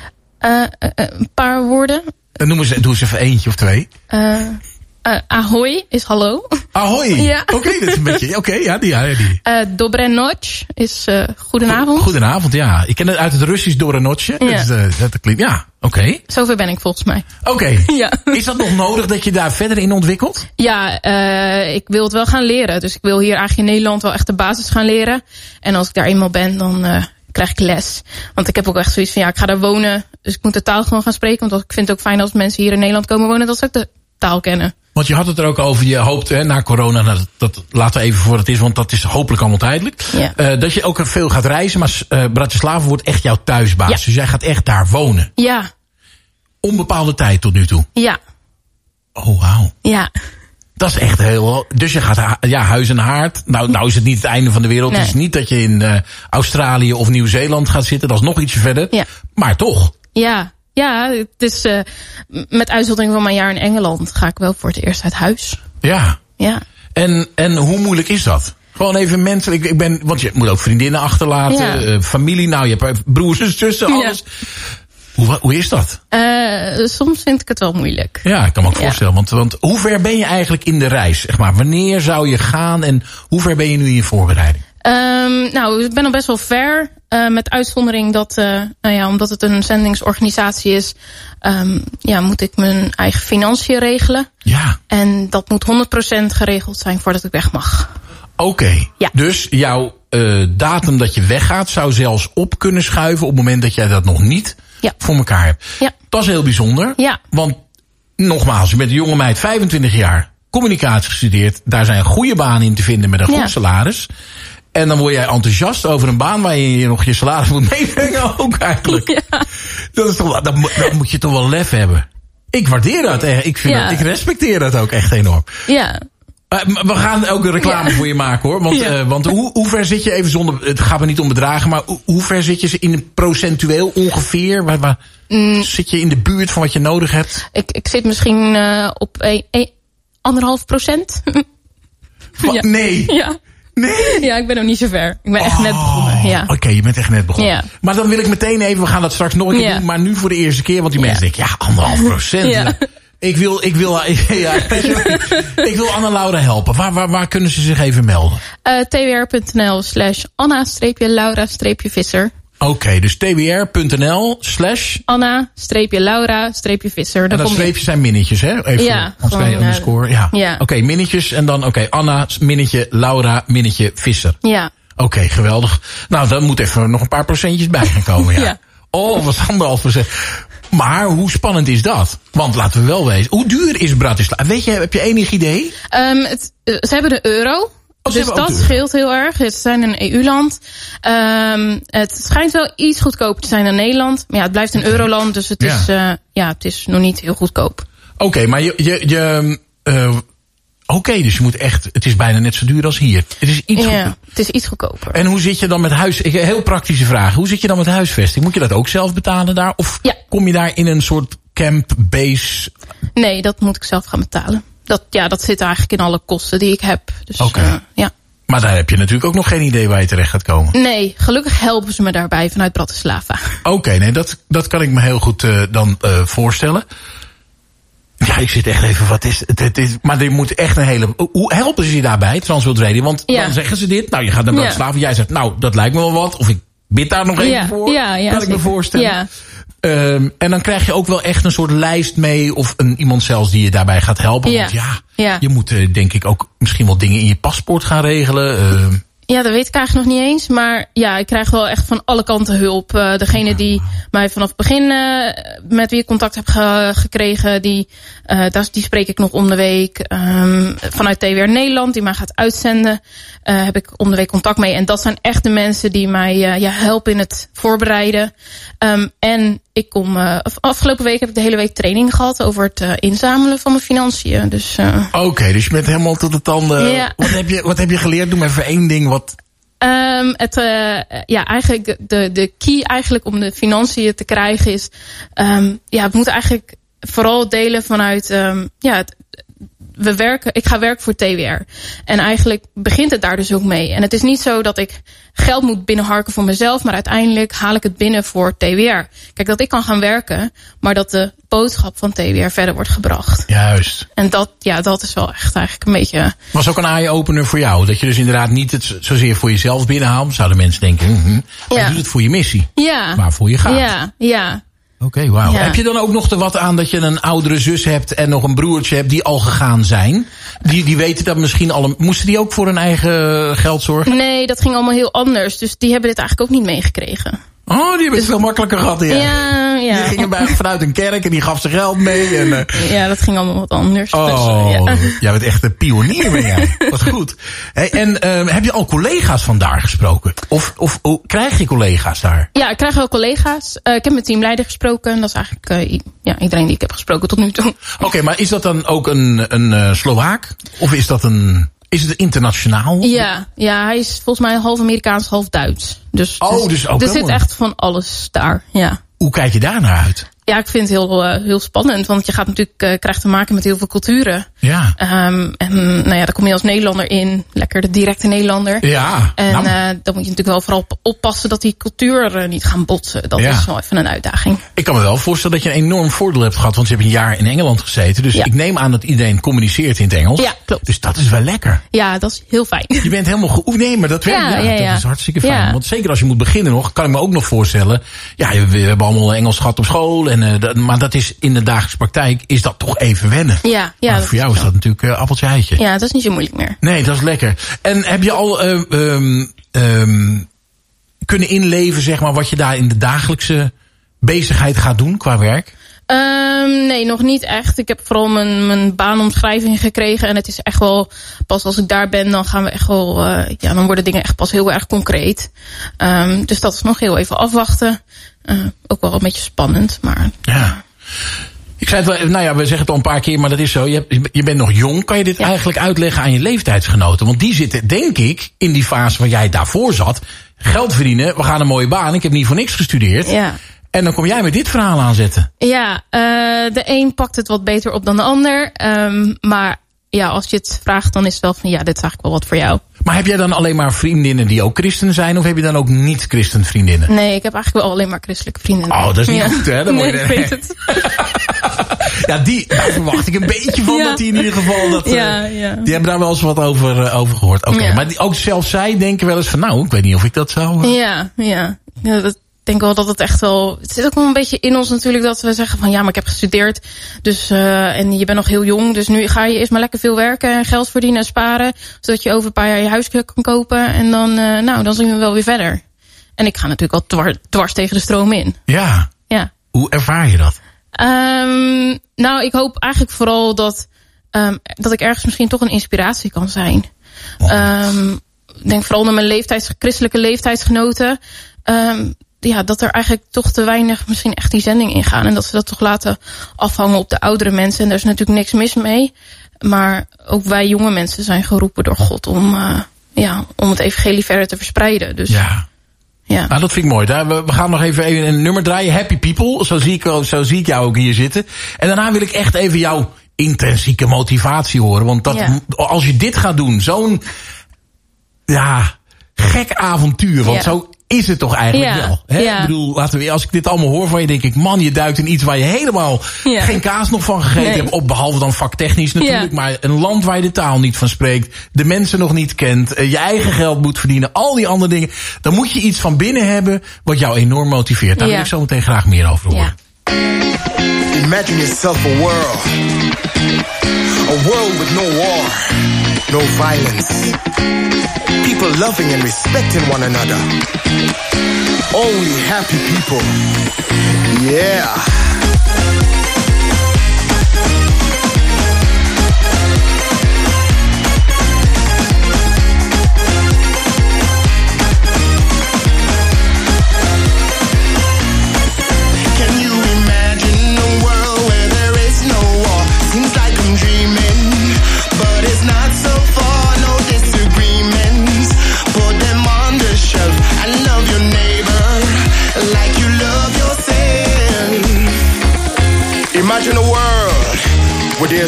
een paar woorden. Noem eens, doe eens even eentje of twee. Uh, ahoy is hallo. Ahoy? Ja. Oké, okay, dat is een beetje... Oké, okay, ja, die. Ja, die. Uh, dobre noc is uh, goedenavond. Goedenavond, ja. Ik ken het uit het Russisch dobre notje. Ja. Dat, is, dat klinkt... Ja, oké. Okay. Zover ben ik volgens mij. Oké. Ja. Is dat nog nodig dat je daar verder in ontwikkelt? Ja, uh, ik wil het wel gaan leren. Dus ik wil hier eigenlijk in Nederland wel echt de basis gaan leren. En als ik daar eenmaal ben, dan... Uh, krijg ik les. Want ik heb ook echt zoiets van, ja, ik ga daar wonen. Dus ik moet de taal gewoon gaan spreken. Want ik vind het ook fijn als mensen hier in Nederland komen wonen... dat ze ook de taal kennen. Want je had het er ook over, je hoopt hè, na corona, nou, dat, dat laten we even voor het is, want dat is hopelijk allemaal tijdelijk. Ja. Uh, dat je ook veel gaat reizen, maar uh, Bratislava wordt echt jouw thuisbaas. Ja. Dus jij gaat echt daar wonen. Ja. Onbepaalde tijd tot nu toe. Ja. Oh, wauw. Ja. Dat is echt heel... Dus je gaat ja, huis en haard. Nou, nou is het niet het einde van de wereld. Nee. Het is niet dat je in uh, Australië of Nieuw-Zeeland gaat zitten. Dat is nog ietsje verder. Ja. Maar toch. Ja. Ja, het is uh, met uitzondering van mijn jaar in Engeland ga ik wel voor het eerst uit huis. Ja. Ja. En, en hoe moeilijk is dat? Gewoon even mensen. Ik, ik ben, want je moet ook vriendinnen achterlaten, Ja. uh, familie. Nou, je hebt broers en zussen, alles. Hoe, hoe is dat? Uh, soms vind ik het wel moeilijk. Ja, ik kan me ook Ja. voorstellen. Want, want hoe ver ben je eigenlijk in de reis? Zeg maar, wanneer zou je gaan en hoe ver ben je nu in je voorbereiding? Um, nou, ik ben al best wel ver. Uh, met uitzondering dat, uh, nou ja, omdat het een zendingsorganisatie is, um, ja, moet ik mijn eigen financiën regelen. Ja, En dat moet 100% geregeld zijn voordat ik weg mag. oké. Ja. Dus jouw uh, datum dat je weggaat zou zelfs op kunnen schuiven op het moment dat jij dat nog niet Ja. voor elkaar hebt. Ja. Dat is heel bijzonder. Ja. Want nogmaals, je bent een jonge meid, 25 jaar, communicatie gestudeerd. Daar zijn goede banen in te vinden met een goed Ja. salaris. En dan word jij enthousiast over een baan waar je nog je salaris moet meebrengen ook eigenlijk. Ja. Dat is toch, dan, moet- dan moet je toch wel lef hebben. Ik waardeer dat. echt. Ik, vind Ja. dat, ik respecteer dat ook echt enorm. Ja. Eh, we gaan ook een reclame Ja. voor je maken hoor. Want, Ja. eh, want hoe, hoe ver zit je even zonder. Het gaat me niet om bedragen, maar hoe, hoe ver zit je in procentueel ongeveer? Waar, waar, Mm. Zit je in de buurt van wat je nodig hebt? Ik, ik zit misschien eh, op een, een- anderhalf procent. Wat? Ja. Nee. ja. Nee. ja, ik ben nog niet zo ver. Ik ben echt net begonnen. Ja. Oh, Oké, je bent echt net begonnen. Ja. Maar dan wil ik meteen even, we gaan dat straks nog een keer Ja. doen. Maar nu voor de eerste keer, want die mensen denken, ja, anderhalf procent. Ik wil, ik wil, ja, ik wil Anna-Laura helpen. Waar, waar, waar kunnen ze zich even melden? Eh, twr.nl slash Anna-Laura-Visser. Oké, dus tbr.nl slash... Anna-Laura-Visser. En Dan dat streepje zijn minnetjes, hè? Even Ja, als gewoon, eh, underscore. Ja. ja. Oké, minnetjes en dan, oké, Anna, minnetje, Laura, minnetje, Visser. Ja. Oké, geweldig. Nou, dan moet even nog een paar procentjes bij gaan komen, ja. Ja. Oh, wat anderhalf procent. Maar hoe spannend is dat? Want laten we wel weten, hoe duur is Bratislava? Weet je, heb je enig idee? Ehm, het, eh, ze hebben de euro. Dus dat scheelt heel erg. Ze zijn een EU-land. Ehm, het schijnt wel iets goedkoper te zijn dan Nederland. Maar ja, het blijft een euroland. Dus het, Ja. is, eh, ja, het is nog niet heel goedkoop. Oké, maar je, je, je eh, oké, dus je moet echt, het is bijna net zo duur als hier. Het is iets Ja, goed. het is iets goedkoper. En hoe zit je dan met huis? Ik, heel praktische vraag. Hoe zit je dan met huisvesting? Moet je dat ook zelf betalen daar? Of Ja. kom je daar in een soort camp, base? Nee, dat moet ik zelf gaan betalen. Dat, ja, dat zit eigenlijk in alle kosten die ik heb. Dus, Oké. eh, ja. Maar daar heb je natuurlijk ook nog geen idee waar je terecht gaat komen. Nee, gelukkig helpen ze me daarbij vanuit Bratislava. Oké, nee, dat, dat kan ik me heel goed eh, dan eh, voorstellen. Ja, ik zit echt even, wat is het? het is, maar er moet echt een hele... Hoe helpen ze je daarbij, Transworld Radio? Want Ja. dan zeggen ze dit, nou, je gaat naar Ja. Bratislava. Jij zegt, nou, dat lijkt me wel wat. Of ik bid daar nog even Ja, voor. ja, ja, kan ik me voorstellen. Ehm, en dan krijg je ook wel echt een soort lijst mee. Of een, iemand zelfs die je daarbij gaat helpen. Ja. Want ja, Ja. je moet eh, denk ik ook misschien wel dingen in je paspoort gaan regelen. Ehm, Ja, dat weet ik eigenlijk nog niet eens. Maar ja, ik krijg wel echt van alle kanten hulp. Eh, degene die mij vanaf het begin eh, met wie ik contact heb ge- gekregen, die, eh, daar- die spreek ik nog om de week. Ehm, vanuit TWR Nederland, die mij gaat uitzenden, heb ik om de week contact mee. En dat zijn echt de mensen die mij ja, helpen in het voorbereiden. Ehm, en ik kom, af- afgelopen week heb ik de hele week training gehad over het inzamelen van mijn financiën. Dus Oké, dus je bent helemaal tot de tanden. Wat, heb je, wat heb je geleerd? Doe me even één ding. Wat, Ehm het, eh, ja, eigenlijk de- de, key eigenlijk om de financiën te krijgen is, ehm ja, het moet eigenlijk vooral delen vanuit, ehm ja, het, we werken, ik ga werken voor TWR. En eigenlijk begint het daar dus ook mee. En het is niet zo dat ik geld moet binnenharken voor mezelf, maar uiteindelijk haal ik het binnen voor TWR. Kijk, dat ik kan gaan werken, maar dat de boodschap van TWR verder wordt gebracht. juist. En dat, ja, dat is wel echt eigenlijk een beetje, Was ook een eye-opener voor jou. Dat je dus inderdaad niet het zo- zozeer voor jezelf binnenhaalt. Zouden mensen denken, mhm. maar je Ja. doet het voor je missie. ja. Waarvoor je gaat. Ja, ja. Oké, wauw. Ja. Heb je dan ook nog er wat aan dat je een oudere zus hebt en nog een broertje hebt die al gegaan zijn? Die, die weten dat misschien al. Moesten die ook voor hun eigen geld zorgen? Nee, dat ging allemaal heel anders. Dus die hebben dit eigenlijk ook niet meegekregen. Oh, die hebben het veel makkelijker gehad. Ja. Ja, ja. Die gingen bij, vanuit een kerk en die gaf ze geld mee. En, eh, Ja, dat ging allemaal wat anders. Dus, Oh, ja. jij bent echt een pionier ben jij. Wat goed. Hey, en ehm, heb je al collega's vandaar gesproken? Of, of hoe krijg je collega's daar? ja, ik krijg wel collega's. Eh, ik heb met teamleider gesproken. Dat is eigenlijk eh, ja, iedereen die ik heb gesproken tot nu toe. Oké, maar is dat dan ook een, een eh, Slovaak? Of is dat een... Is het internationaal? Ja, ja, hij is volgens mij half Amerikaans, half Duits. Dus, Oh, dus ook er zit echt van alles daar. Ja. Hoe kijk je daar naar uit? Ja, ik vind het heel, eh, heel spannend. Want je gaat natuurlijk, eh, krijgt te maken met heel veel culturen. Ja. Ehm, en nou ja, daar kom je als Nederlander in. Lekker de directe Nederlander. Ja. En nou, eh, dan moet je natuurlijk wel vooral op- oppassen dat die cultuur eh, niet gaan botsen. Dat Ja. is wel even een uitdaging. ik kan me wel voorstellen dat je een enorm voordeel hebt gehad. Want je hebt een jaar in Engeland gezeten. Dus Ja. ik neem aan dat iedereen communiceert in het Engels. Ja, klopt. Dus dat is wel lekker. Ja, dat is heel fijn. Je bent helemaal goed. Nee, maar dat werkt. Ja, Ja. Dat is hartstikke fijn. Want zeker als je moet beginnen nog, kan ik me ook nog voorstellen. Ja, we we hebben allemaal Engels gehad op school. En, eh, dat- maar dat is in de dagelijkse praktijk is dat toch even wennen. Ja, ja, Maar voor jou is dat natuurlijk eh, appeltje eitje. Ja, dat is niet zo moeilijk meer. Nee, dat is lekker. En heb je al eh, ehm, ehm, kunnen inleven, zeg maar, wat je daar in de dagelijkse bezigheid gaat doen qua werk? Um, nee, nog niet echt. Ik heb vooral mijn, mijn baanomschrijving gekregen. En het is echt wel, pas als ik daar ben, dan gaan we echt wel, uh, ja, dan worden dingen echt pas heel erg concreet. Um, dus dat is nog heel even afwachten. Uh, ook wel een beetje spannend, maar... Ja. Ik zei het wel, nou ja, we zeggen het al een paar keer, maar dat is zo. Je, hebt, je bent nog jong. Kan je dit ja. eigenlijk uitleggen aan je leeftijdsgenoten? Want die zitten, denk ik, in die fase waar jij daarvoor zat. Geld verdienen, we gaan een mooie baan. Ik heb niet voor niks gestudeerd. Ja. En dan kom jij met dit verhaal aanzetten. Ja, uh, de een pakt het wat beter op dan de ander. Um, maar ja, als je het vraagt, dan is het wel van ja, dit is eigenlijk wel wat voor jou. Maar heb jij dan alleen maar vriendinnen die ook christen zijn? Of heb je dan ook niet-christen vriendinnen? Nee, ik heb eigenlijk wel alleen maar christelijke vrienden. Oh, dat is niet ja. goed, hè? Dan nee, ik weet het. ja, die, daar verwacht ik een beetje van. Ja. Dat die in ieder geval... Dat, ja, uh, ja. Die hebben daar wel eens wat over, uh, over gehoord. Oké, okay, maar die, ook zelfs zij denken wel eens van... Nou, ik weet niet of ik dat zou... Uh... Ja, ja. ja dat, denk wel dat het echt wel... Het zit ook wel een beetje in ons natuurlijk dat we zeggen van... ja, maar ik heb gestudeerd dus, uh, en je bent nog heel jong... dus nu ga je eerst maar lekker veel werken en geld verdienen en sparen... zodat je over een paar jaar je huis kan kopen... en dan, uh, nou, dan zien we wel weer verder. En ik ga natuurlijk al dwars, dwars tegen de stroom in. Ja. ja. Hoe ervaar je dat? Um, nou, ik hoop eigenlijk vooral dat, um, dat ik ergens misschien toch een inspiratie kan zijn. Oh. Um, ik denk vooral naar mijn leeftijds, christelijke leeftijdsgenoten ja, dat er eigenlijk toch te weinig misschien echt die zending ingaan. En dat ze dat toch laten afhangen op de oudere mensen. En daar is natuurlijk niks mis mee. Maar ook wij jonge mensen zijn geroepen door God om, uh, ja, om het evangelie verder te verspreiden. Dus, ja. Ja. Nou, dat vind ik mooi. We gaan nog even een nummer draaien. Happy People. Zo zie, ik, zo zie ik jou ook hier zitten. En daarna wil ik echt even jouw intrinsieke motivatie horen. Want dat, ja. als je dit gaat doen, zo'n ja, gek avontuur. Want Ja. zo is het toch eigenlijk Ja, wel. Hè? ja. Ik bedoel, laten we, als ik dit allemaal hoor van je, denk ik, man, je duikt in iets waar je helemaal Ja. geen kaas nog van gegeten Nee. hebt. Op, behalve dan vaktechnisch natuurlijk. Ja. Maar een land waar je de taal niet van spreekt. De mensen nog niet kent. eh, Je eigen geld moet verdienen. Al die andere dingen. Dan moet je iets van binnen hebben wat jou enorm motiveert. Daar wil ik zo meteen graag meer over horen. Ja. Imagine yourself a world. A world with no war, no violence. People loving and respecting one another. Only happy people. Yeah.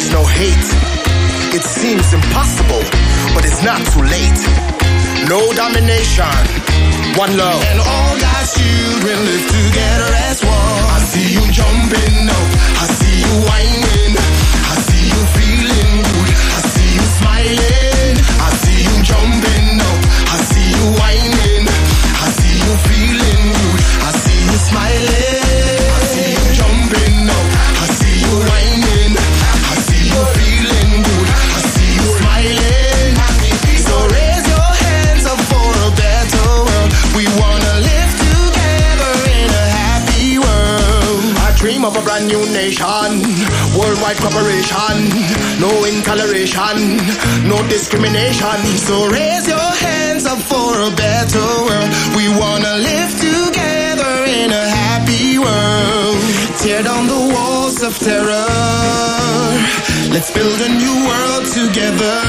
There's no hate. It seems impossible, but it's not too late. No domination, one love. And all God's children live together as one. I see you jumping up, I see you whining, I see you feeling good, I see you smiling, I see you jumping up, I see you whining, I see you feeling good, I see you smiling, worldwide cooperation, no intoleration, no discrimination. So raise your hands up for a better world. We wanna live together in a happy world. Tear down the walls of terror. Let's build a new world together.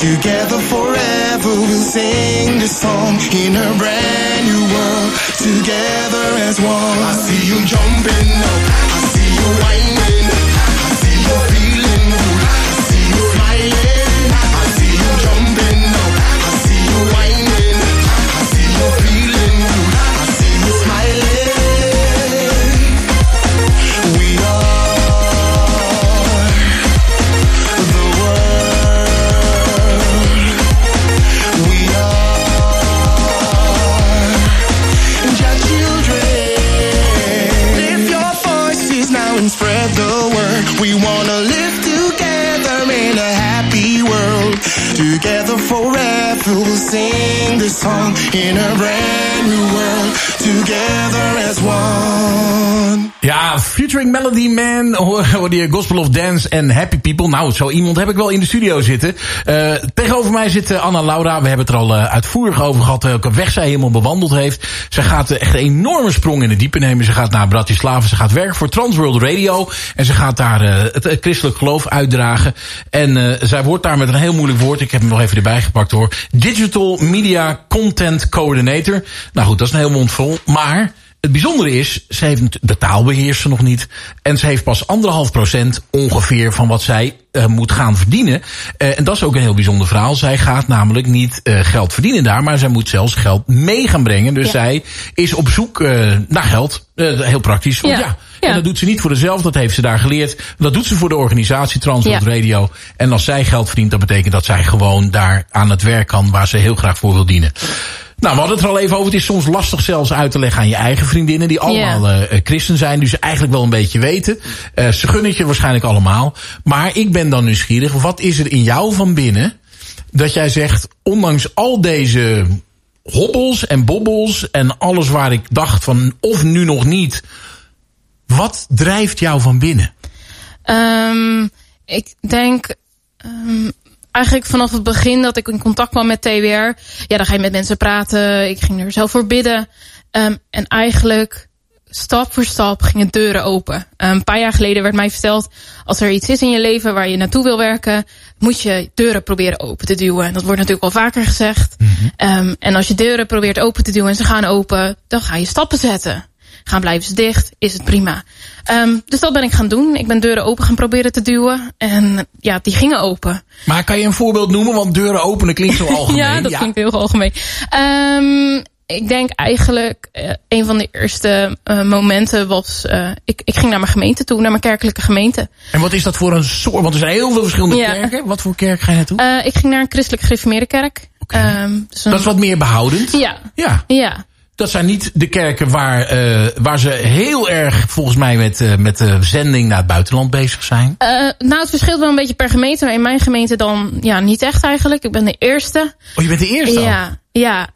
Together forever we'll sing this song in a brand new world. Together as one. I see you jumping up. I see you whining. We wanna live together in a happy world. Together forever we'll sing this song in a brand new world. Together as one. Featuring Melody Man, hoor die Gospel of Dance en Happy People. Nou, zo iemand heb ik wel in de studio zitten. Uh, tegenover mij zit Anna Laura. We hebben het er al uh, uitvoerig over gehad welke weg zij helemaal bewandeld heeft. Zij gaat echt een enorme sprong in de diepe nemen. Ze gaat naar Bratislava. Ze gaat werken voor Transworld Radio. En ze gaat daar het, het, christelijk geloof uitdragen. En zij wordt daar met een heel moeilijk woord. Ik heb hem nog even erbij gepakt hoor. Digital Media Content Coordinator. Nou goed, dat is een heel mond vol. Maar het bijzondere is, ze heeft de taal beheerst nog niet. En ze heeft pas anderhalf procent ongeveer van wat zij uh, moet gaan verdienen. Uh, en dat is ook een heel bijzonder verhaal. Zij gaat namelijk niet uh, geld verdienen daar, maar zij moet zelfs geld mee gaan brengen. Dus ja. zij is op zoek naar geld. heel praktisch. Want ja. ja. En dat doet ze niet voor zichzelf, dat heeft ze daar geleerd. Dat doet ze voor de organisatie Transworld Radio. En als zij geld verdient, dat betekent dat zij gewoon daar aan het werk kan waar ze heel graag voor wil dienen. Nou, we hadden het er al even over. Het is soms lastig zelfs uit te leggen aan je eigen vriendinnen... die allemaal yeah. uh, christen zijn, dus ze eigenlijk wel een beetje weten. Uh, ze gunnen het je waarschijnlijk allemaal. Maar ik ben dan nieuwsgierig. Wat is er in jou van binnen dat jij zegt... ondanks al deze hobbels en bobbels en alles waar ik dacht van... of nu nog niet... wat drijft jou van binnen? Um, ik denk... Um, eigenlijk vanaf het begin dat ik in contact kwam met TWR, ja, dan ga je met mensen praten. Ik ging er zelf voor bidden. Um, en eigenlijk stap voor stap gingen deuren open. Um, een paar jaar geleden werd mij verteld, als er iets is in je leven waar je naartoe wil werken, moet je deuren proberen open te duwen. En dat wordt natuurlijk wel vaker gezegd. Mm -hmm. um, en als je deuren probeert open te duwen en ze gaan open, dan ga je stappen zetten. Gaan blijven ze dicht, is het prima. Um, dus dat ben ik gaan doen. Ik ben deuren open gaan proberen te duwen. En ja, die gingen open. Maar kan je een voorbeeld noemen? Want deuren openen klinkt zo algemeen. ja, dat ja. klinkt heel algemeen. Um, ik denk eigenlijk uh, een van de eerste uh, momenten was... Uh, ik, ik ging naar mijn gemeente toe, naar mijn kerkelijke gemeente. En wat is dat voor een soort? Want er zijn heel veel verschillende ja. kerken. Wat voor kerk ga je naartoe? ik ging naar een christelijk gereformeerde kerk. Okay. Um, dus een... Dat is wat meer behoudend? Ja. Ja. ja. Dat zijn niet de kerken waar, uh, waar ze heel erg volgens mij met, uh, met de zending naar het buitenland bezig zijn. Uh, nou, het verschilt wel een beetje per gemeente. Maar in mijn gemeente dan ja, niet echt eigenlijk. Ik ben de eerste. Oh, je bent de eerste Ja, ja.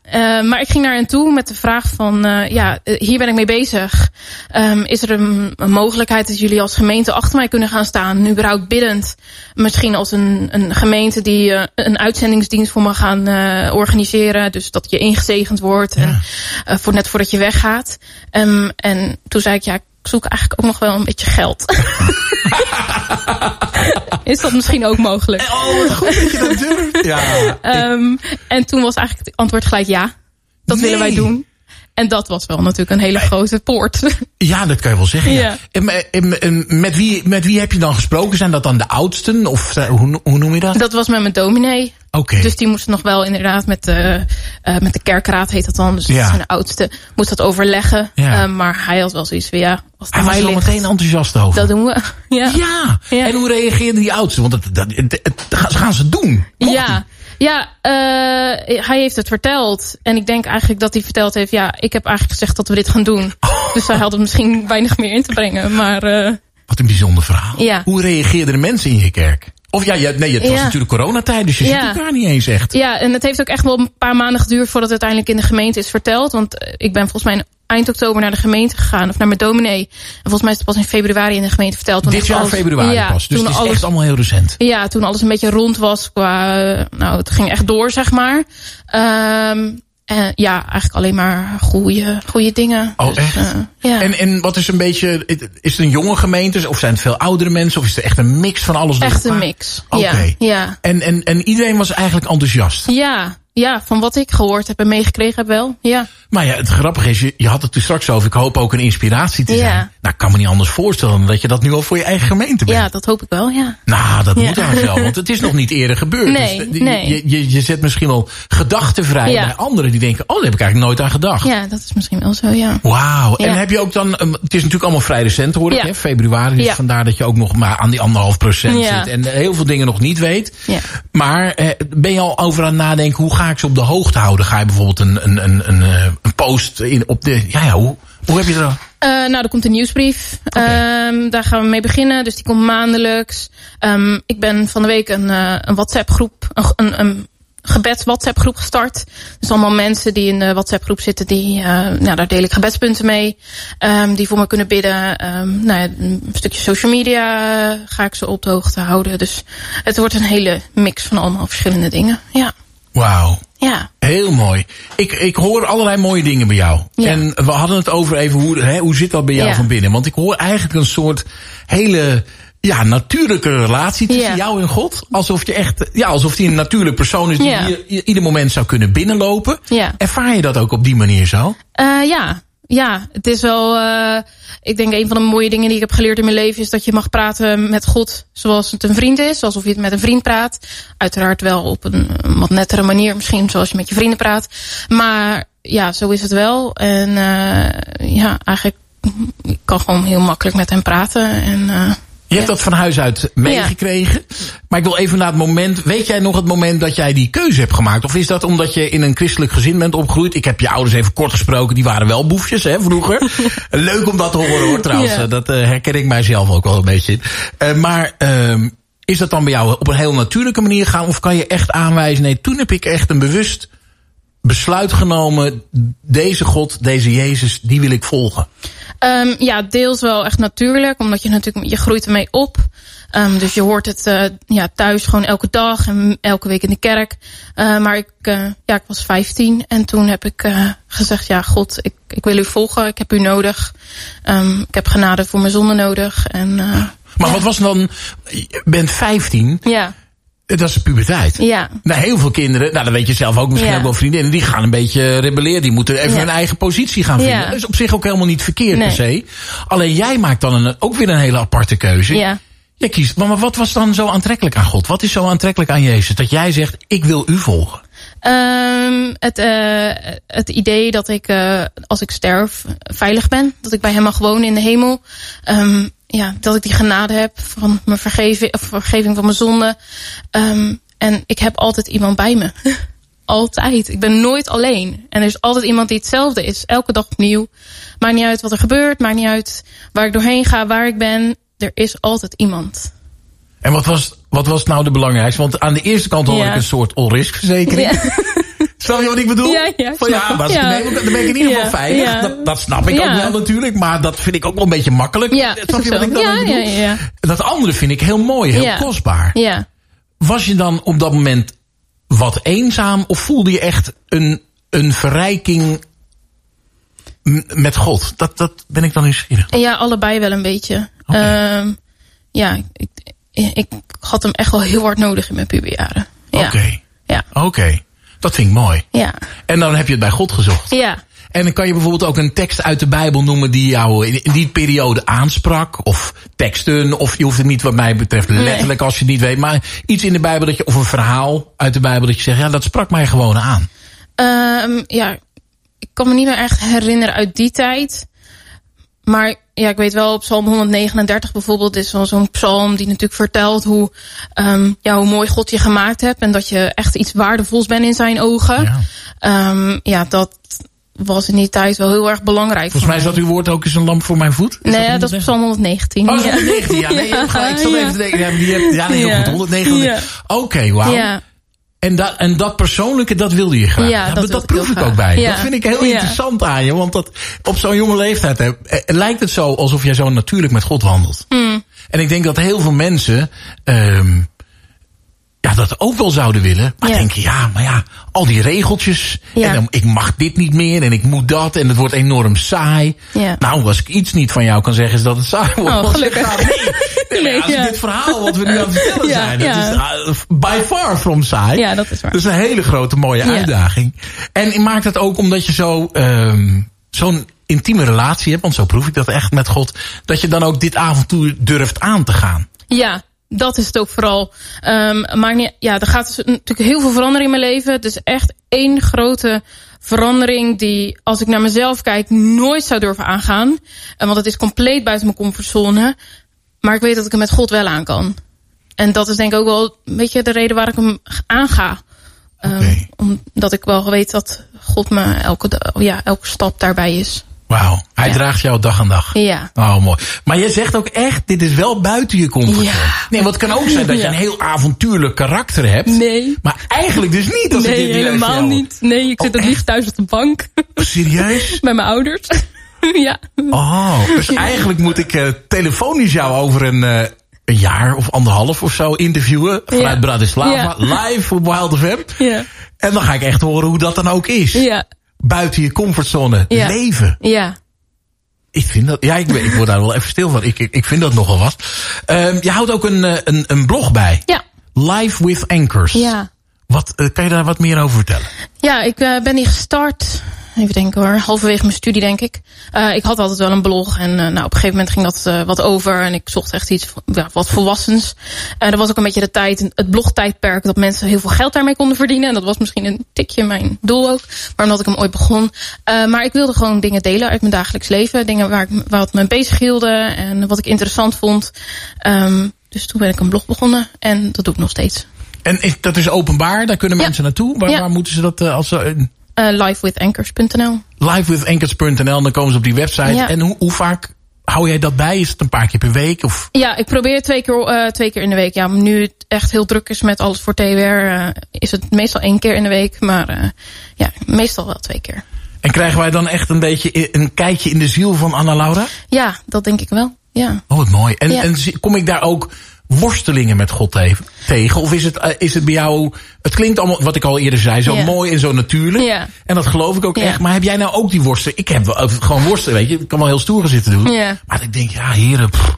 maar ik ging naar hen toe met de vraag van... ja, hier ben ik mee bezig. Um, is er een, een, mogelijkheid dat jullie als gemeente achter mij kunnen gaan staan? Nu überhaupt biddend. Misschien als een, een gemeente die een uitzendingsdienst voor me gaan organiseren. Dus dat je ingezegend wordt. Ja. En, uh, voor net voordat je weggaat. Um, en toen zei ik, ja, ik zoek eigenlijk ook nog wel een beetje geld. Is dat misschien ook mogelijk? Oh, goed dat je dat durft. Ja. Um, en toen was eigenlijk het antwoord gelijk ja. Dat nee. willen wij doen. En dat was wel natuurlijk een hele grote poort. Ja, dat kan je wel zeggen. Ja. ja. En, en, en, met, wie, met wie heb je dan gesproken? Zijn dat dan de oudsten? Of hoe, hoe noem je dat? Dat was met mijn dominee. Okay. Dus die moest nog wel inderdaad met de, uh, met de kerkraad heet dat dan. Dus dat ja. zijn de oudste. Moest dat overleggen. Ja. Uh, maar hij had wel zoiets van ja. Als hij was er meteen enthousiast over. Dat doen we. Ja. ja. En hoe reageerden die oudsten? Want dat, dat, dat, dat gaan ze doen. Mocht ja. Ja, uh, hij heeft het verteld. En ik denk eigenlijk dat hij verteld heeft... ja, ik heb eigenlijk gezegd dat we dit gaan doen. Oh. Dus hij had het misschien weinig meer in te brengen. Maar, uh, Wat een bijzonder verhaal. Ja. Hoe reageerden de mensen in je kerk? Of ja, ja nee, het was ja. natuurlijk coronatijd, dus je ja. ziet elkaar niet eens echt. Ja, en het heeft ook echt wel een paar maanden geduurd... voordat het uiteindelijk in de gemeente is verteld. Want ik ben volgens mij eind oktober naar de gemeente gegaan. Of naar mijn dominee. En volgens mij is het pas in februari in de gemeente verteld. Toen Dit jaar alles, februari ja, pas. Dus toen het is alles, echt allemaal heel recent. Ja, toen alles een beetje rond was. Qua, nou, het ging echt door, zeg maar. Um, en ja, eigenlijk alleen maar goede, goede dingen. Oh, dus, echt? Uh, ja. En, en wat is een beetje, is het een jonge gemeente? Of zijn het veel oudere mensen? Of is het echt een mix van alles? Echt een mix. Oké. Okay. Ja, ja. En, en, en iedereen was eigenlijk enthousiast? Ja, ja, van wat ik gehoord heb en meegekregen heb wel, ja. Maar ja, het grappige is, je, je had het er straks over, ik hoop ook een inspiratie te zijn. Ja. Nou, ik kan me niet anders voorstellen dan dat je dat nu al voor je eigen gemeente bent. Ja, dat hoop ik wel, ja. Nou, dat Ja. moet dan wel, want het is nog niet eerder gebeurd. Nee, dus, nee. Je, je, je zet misschien wel gedachten vrij Ja. bij anderen die denken, oh, daar heb ik eigenlijk nooit aan gedacht. Ja, dat is misschien wel zo, ja. Wauw. En heb je ook dan, um, het is natuurlijk allemaal vrij recent hoor ik, hè, februari. Dus vandaar dat je ook nog maar aan die anderhalf procent zit. En heel veel dingen nog niet weet. Ja. Maar eh, ben je al over aan het nadenken, hoe ga ik ze op de hoogte houden? Ga je bijvoorbeeld een, een, een, een, eh, een post in, op de, ja, ja hoe, hoe heb je dat? Uh, nou, er komt een nieuwsbrief. Um, daar gaan we mee beginnen. Dus die komt maandelijks. Um, ik ben van de week een, uh, een WhatsApp groep, een, een, een, gebeds WhatsApp groep gestart. Dus allemaal mensen die in de WhatsApp groep zitten, die, uh, nou, daar deel ik gebedspunten mee. Um, die voor me kunnen bidden. Um, nou ja, een stukje social media uh, ga ik ze op de hoogte houden. Dus het wordt een hele mix van allemaal verschillende dingen. Ja. Wauw. Ja. Heel mooi. Ik, ik hoor allerlei mooie dingen bij jou. Ja. En we hadden het over even hoe, hè, hoe zit dat bij jou Ja. van binnen? Want ik hoor eigenlijk een soort hele ja, natuurlijke relatie tussen Ja. jou en God. Alsof je echt, ja, alsof die een natuurlijk persoon is die i- ieder moment zou kunnen binnenlopen. Ja. Ervaar je dat ook op die manier zo? Uh, ja. Ja, het is wel, uh, ik denk een van de mooie dingen die ik heb geleerd in mijn leven is dat je mag praten met God zoals het een vriend is, alsof je het met een vriend praat. Uiteraard wel op een, wat nettere manier, misschien zoals je met je vrienden praat. Maar ja, zo is het wel. En uh, ja, eigenlijk, ik kan gewoon heel makkelijk met hem praten. En, uh, Je hebt dat van huis uit meegekregen. Maar ik wil even naar het moment. Weet jij nog het moment dat jij die keuze hebt gemaakt? Of is dat omdat je in een christelijk gezin bent opgegroeid? Ik heb je ouders even kort gesproken. Die waren wel boefjes, hè, vroeger. Leuk om dat te horen, hoor, trouwens. Ja. Dat uh, herken ik mijzelf ook wel een beetje in. Uh, maar uh, is dat dan bij jou op een heel natuurlijke manier gaan? Of kan je echt aanwijzen? Nee, toen heb ik echt een bewust besluit genomen. Deze God, deze Jezus, die wil ik volgen. Um, ja, deels wel echt natuurlijk, omdat je natuurlijk je groeit ermee op. Um, dus je hoort het uh, ja, thuis gewoon elke dag en elke week in de kerk. Uh, maar ik, uh, ja, ik was 15 en toen heb ik gezegd: Ja, God, ik, ik wil u volgen, ik heb u nodig. Um, ik heb genade voor mijn zonde nodig. En, maar ja. wat was dan? Je bent 15. Ja. Dat is de puberteit. Ja. Nou, heel veel kinderen, nou, dat weet je zelf ook misschien ja. ook wel vriendinnen, die gaan een beetje rebelleren. Die moeten even Ja. hun eigen positie gaan vinden. Ja. Dat is op zich ook helemaal niet verkeerd Nee. per se. Alleen jij maakt dan een, ook weer een hele aparte keuze. Ja. Jij kiest, maar wat was dan zo aantrekkelijk aan God? Wat is zo aantrekkelijk aan Jezus? Dat jij zegt, ik wil u volgen. Um, het, uh, het idee dat ik, uh, als ik sterf, veilig ben. Dat ik bij hem mag wonen in de hemel. Um, ja, dat ik die genade heb van mijn vergeving, of vergeving van mijn zonde. Um, en ik heb altijd iemand bij me. altijd. Ik ben nooit alleen. En er is altijd iemand die hetzelfde is. Elke dag opnieuw. Maakt niet uit wat er gebeurt. Maakt niet uit waar ik doorheen ga, waar ik ben. Er is altijd iemand. En wat was, wat was nou de belangrijkste? Want aan de eerste kant hoor Ja. ik een soort all-risk verzekering. Ja. Snap je wat ik bedoel? Ja, ja, Van, ja, maar Ja. dan ben ik in ieder geval veilig. ja. Dat, dat snap ik ook wel natuurlijk. Maar dat vind ik ook wel een beetje makkelijk. Ja, Snap je wat ik dan ja, bedoel? ja, ja, ja. Dat andere vind ik heel mooi, heel kostbaar. Ja. Was je dan op dat moment wat eenzaam? Of voelde je echt een, een verrijking met God? Dat, dat ben ik dan nieuwsgierig. Ja, allebei wel een beetje. Um, ja, ik, ik had hem echt wel heel hard nodig in mijn puberjaren. Ja. Oké, Ja. oké. Dat vind ik mooi. Ja. En dan heb je het bij God gezocht. Ja. En dan kan je bijvoorbeeld ook een tekst uit de Bijbel noemen die jou in die periode aansprak. Of teksten, of je hoeft het niet wat mij betreft Nee. letterlijk als je het niet weet. Maar iets in de Bijbel dat je, of een verhaal uit de Bijbel dat je zegt, ja dat sprak mij gewoon aan. Um, ja, ik kan me niet meer echt herinneren uit die tijd. Maar ja, ik weet wel, op Psalm 139 bijvoorbeeld is wel zo'n psalm die natuurlijk vertelt hoe, um, ja, hoe mooi God je gemaakt hebt. En dat je echt iets waardevols bent in zijn ogen. Ja. Um, ja dat was in die tijd wel heel erg belangrijk. Volgens mij dat uw woord ook eens een lamp voor mijn voet. Is Nee, dat dat is Psalm 119. Oh, 119, ja. Nee. Ik zat Ja. even denken. Ja, die heb, ja, nee, heel goed. 119. Ja. Oké, wauw. En, dat, en dat persoonlijke, dat wilde je graag. Ja, dat dat, ik proef ik ook bij. Ja. Dat vind ik heel interessant aan je. Want dat, op zo'n jonge leeftijd hè, eh, lijkt het zo alsof jij zo natuurlijk met God wandelt. Hmm. En ik denk dat heel veel mensen ehm ja, dat ook wel zouden willen. Maar Ja. denken, ja, maar ja, al die regeltjes. Ja. En dan, ik mag dit niet meer en ik moet dat. En het wordt enorm saai. Ja. Nou, als ik iets niet van jou kan zeggen, is dat het saai wordt. Oh, gelukkig. ik nee, nee, Nee, als ik dit verhaal wat we nu aan het vertellen zijn. Dat is uh, by far from saai. ja, dat is waar. Dat is een hele grote mooie uitdaging. En maakt het ook omdat je zo ehm zo'n intieme relatie hebt, want zo proef ik dat echt met God, dat je dan ook dit avontuur durft aan te gaan. Ja, dat is het ook vooral. Um, maar ja, er gaat dus natuurlijk heel veel veranderen in mijn leven. Het is echt één grote verandering die, als ik naar mezelf kijk, nooit zou durven aangaan. En want het is compleet buiten mijn comfortzone. Maar ik weet dat ik hem met God wel aan kan. En dat is denk ik ook wel een beetje de reden waar ik hem aanga. Um. Omdat ik wel weet dat God me elke, ja, elke stap daarbij is. Wauw. Hij draagt jou dag aan dag. Ja. Oh, mooi. Maar je zegt ook echt, dit is wel buiten je comfortzone. Ja. Nee, wat kan ook zijn dat je Ja. een heel avontuurlijk karakter hebt. Nee. Maar eigenlijk dus niet. Als ik Nee, dit nu even helemaal niet. Nee, ik zit Oh, het liefst thuis op de bank. Serieus? Bij mijn ouders. ja. Oh, dus eigenlijk moet ik eh, telefonisch jou over een, eh, een jaar of anderhalf of zo interviewen. Vanuit Ja. Bratislava, live op Wild FM. Ja. En dan ga ik echt horen hoe dat dan ook is. Ja. Buiten je comfortzone Ja. leven. Ja. Ik vind dat, ja, ik, ben- ik word daar wel even stil van. Ik, ik, ik vind dat nogal wat. Ehm, je houdt ook een, eh, een, een blog bij. Ja. Live with Anchors. Ja. Wat, eh, kan je daar wat meer over vertellen? Ja, ik eh, ben die gestart. Even denken hoor. Halverwege mijn studie, denk ik. Eh, ik had altijd wel een blog. En eh, nou, op een gegeven moment ging dat eh, wat over. En ik zocht echt iets ja, wat volwassens. En dat was ook een beetje de tijd, het blogtijdperk. Dat mensen heel veel geld daarmee konden verdienen. En dat was misschien een tikje mijn doel ook. Maar omdat ik hem ooit begon. Maar ik wilde gewoon dingen delen uit mijn dagelijks leven. Dingen waar ik, wat me bezig hielden. En wat ik interessant vond. Ehm, dus toen ben ik een blog begonnen. En dat doe ik nog steeds. En is, dat is openbaar, daar kunnen Ja. mensen naartoe. Waar, Ja. waar moeten ze dat als ze livewithanchors.nl livewithankers.nl, dan komen ze op die website. Ja. En hoe, hoe vaak hou jij dat bij? Is het een paar keer per week? Of? Ja, ik probeer twee keer, eh, twee keer in de week. Ja, nu het echt heel druk is met alles voor TWR, eh, is het meestal één keer in de week. Maar ja, meestal wel twee keer. En krijgen wij dan echt een beetje een kijkje in de ziel van Anna Laura? Ja, dat denk ik wel. Ja. Oh, wat mooi. En, Ja. en kom ik daar ook worstelingen met God te- tegen? Of is het, eh, is het bij jou... Het klinkt allemaal, wat ik al eerder zei, zo Ja. mooi en zo natuurlijk. Ja. En dat geloof ik ook Ja. echt. Maar heb jij nou ook die worstelen? Ik heb wel ook gewoon worstelen, weet je. Ik kan wel heel stoer zitten doen. Maar ik denk, ja heren... pff.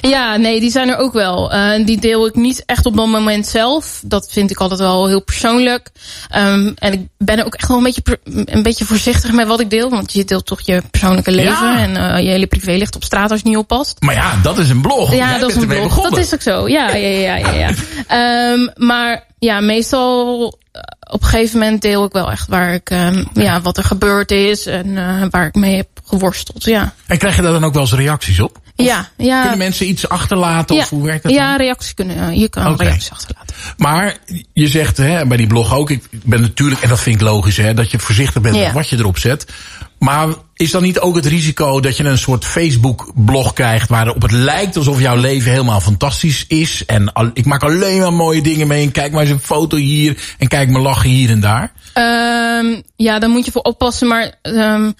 Ja, nee, die zijn er ook wel. En die deel ik niet echt op dat moment zelf. Dat vind ik altijd wel heel persoonlijk. Ehm, en ik ben ook echt wel een beetje, een beetje voorzichtig met wat ik deel. Want je deelt toch je persoonlijke leven. Ja. En eh, je hele privé ligt op straat als je niet oppast. Maar ja, dat is een blog. Ja, Jij dat is een blog. begonnen. Dat is ook zo. Ja, ja, ja, ja. ja. Ehm, maar ja, meestal eh, op een gegeven moment deel ik wel echt waar ik, ehm, ja, wat er gebeurd is en waar ik mee heb geworsteld. Ja, En krijg je daar dan ook wel eens reacties op? ja, ja. Kunnen mensen iets achterlaten? ja, Of hoe werkt dat ja, dan? reacties kunnen. eh, Je kan Oké. reacties achterlaten. Maar je zegt hè, bij die blog ook, ik ben natuurlijk, en dat vind ik logisch, hè, dat je voorzichtig bent Ja. met wat je erop zet. Maar is dan niet ook het risico dat je een soort Facebook-blog krijgt waarop het lijkt alsof jouw leven helemaal fantastisch is? En al- ik maak alleen maar mooie dingen mee en kijk maar eens een foto hier en kijk me lachen hier en daar. Ehm, ja, daar moet je voor oppassen. Maar ehm,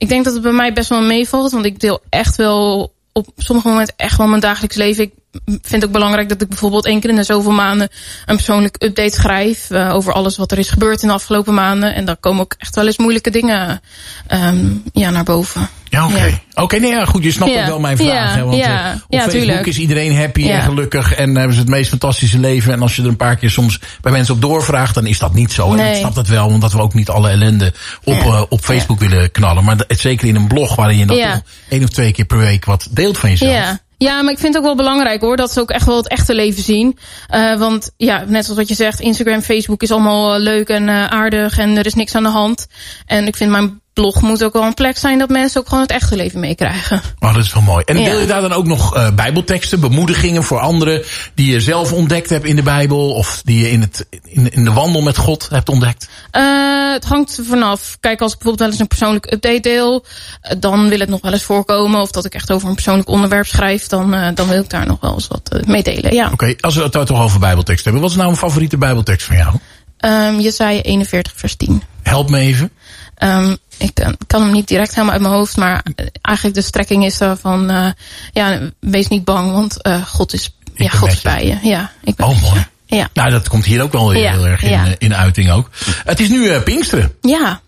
ik denk dat het bij mij best wel meevalt. Want ik deel echt wel op sommige momenten echt wel mijn dagelijks leven. Ik vind het ook belangrijk dat ik bijvoorbeeld één keer in de zoveel maanden een persoonlijk update schrijf. eh, over alles wat er is gebeurd in de afgelopen maanden. En daar komen ook echt wel eens moeilijke dingen ehm, ja, naar boven. Ja, oké. Oké, nee, ja, goed, je snapt ook wel mijn vraag. Ja, hè, want ja. eh, op Facebook tuurlijk. is iedereen happy en gelukkig en hebben ze het meest fantastische leven. En als je er een paar keer soms bij mensen op doorvraagt, dan is dat niet zo. En ik snap dat wel, omdat we ook niet alle ellende op, eh, op Facebook willen knallen. Maar het, zeker in een blog waarin je dat één of twee keer per week wat deelt van jezelf. Ja. Ja, maar ik vind het ook wel belangrijk hoor, dat ze ook echt wel het echte leven zien. Eh, want ja, net zoals wat je zegt, Instagram, Facebook is allemaal eh, leuk en eh, aardig en er is niks aan de hand. En ik vind mijn blog moet ook wel een plek zijn dat mensen ook gewoon het echte leven meekrijgen. Oh, dat is wel mooi. En Ja. deel je daar dan ook nog eh, bijbelteksten, bemoedigingen voor anderen die je zelf ontdekt hebt in de Bijbel of die je in, het, in, in de wandel met God hebt ontdekt? Eh, het hangt er vanaf. Kijk, als ik bijvoorbeeld wel eens een persoonlijk update deel, eh, dan wil het nog wel eens voorkomen. Of dat ik echt over een persoonlijk onderwerp schrijf, dan, dan wil ik daar nog wel eens wat eh, mee delen. Ja. Oké, als we het daar toch over bijbelteksten hebben. Wat is nou een favoriete bijbeltekst van jou? Um, Jesaja 41 vers 10. Help me even. Um, ik kan, kan hem niet direct helemaal uit mijn hoofd, maar eh, eigenlijk de strekking is er van, uh, ja, wees niet bang, want uh, God is, ja, God is bij je. Ja, ik ben Oh, mooi. Ja. Nou, dat komt hier ook wel heel, Ja, erg in, ja. eh, in uiting ook. Het is nu Pinksteren. Ja.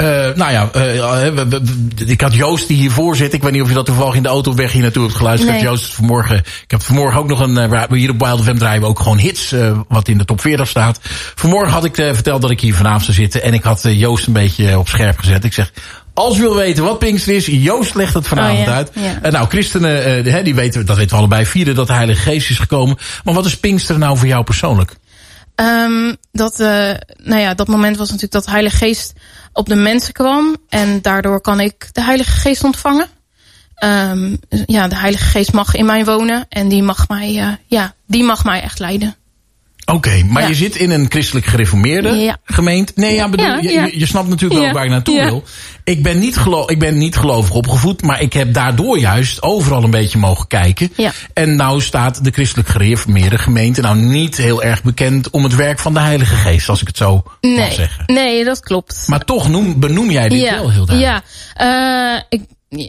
Uh, nou ja, uh, we, ik had Joost die hiervoor zit. Ik weet niet of je dat toevallig in de auto op weg hier naartoe hebt geluisterd. Nee. Joost vanmorgen. Ik heb vanmorgen ook nog een. Uh, hier op Wild FM draaien we ook gewoon hits. Wat in de top 40 staat. Vanmorgen had ik verteld dat ik hier vanavond zou zitten. En ik had Joost een beetje op scherp gezet. Ik zeg. Als je wil weten wat Pinkster is, Joost legt het vanavond oh, ja. uit. Ja. Uh, nou, christenen, die weten, dat weten we allebei, vieren dat de Heilige Geest is gekomen. Maar wat is Pinkster nou voor jou persoonlijk? Um, dat, uh, nou ja, dat moment was natuurlijk dat de Heilige Geest op de mensen kwam. En daardoor kan ik de Heilige Geest ontvangen. Um, ja, de Heilige Geest mag in mij wonen. En die mag mij, uh, ja, die mag mij echt leiden. Oké, maar je zit in een christelijk gereformeerde Ja. gemeente. Nee, ja, bedoel, Ja, je, je, snapt natuurlijk wel waar ik naartoe wil. Ik ben, niet gelo ik ben niet gelovig opgevoed, maar ik heb daardoor juist overal een beetje mogen kijken. Ja. En nou staat de christelijk gereformeerde gemeente nou niet heel erg bekend om het werk van de Heilige Geest, als ik het zo mag Nee, zeggen. nee, dat klopt. Maar toch noem, benoem jij dit wel heel duidelijk. Ja, uh, ik,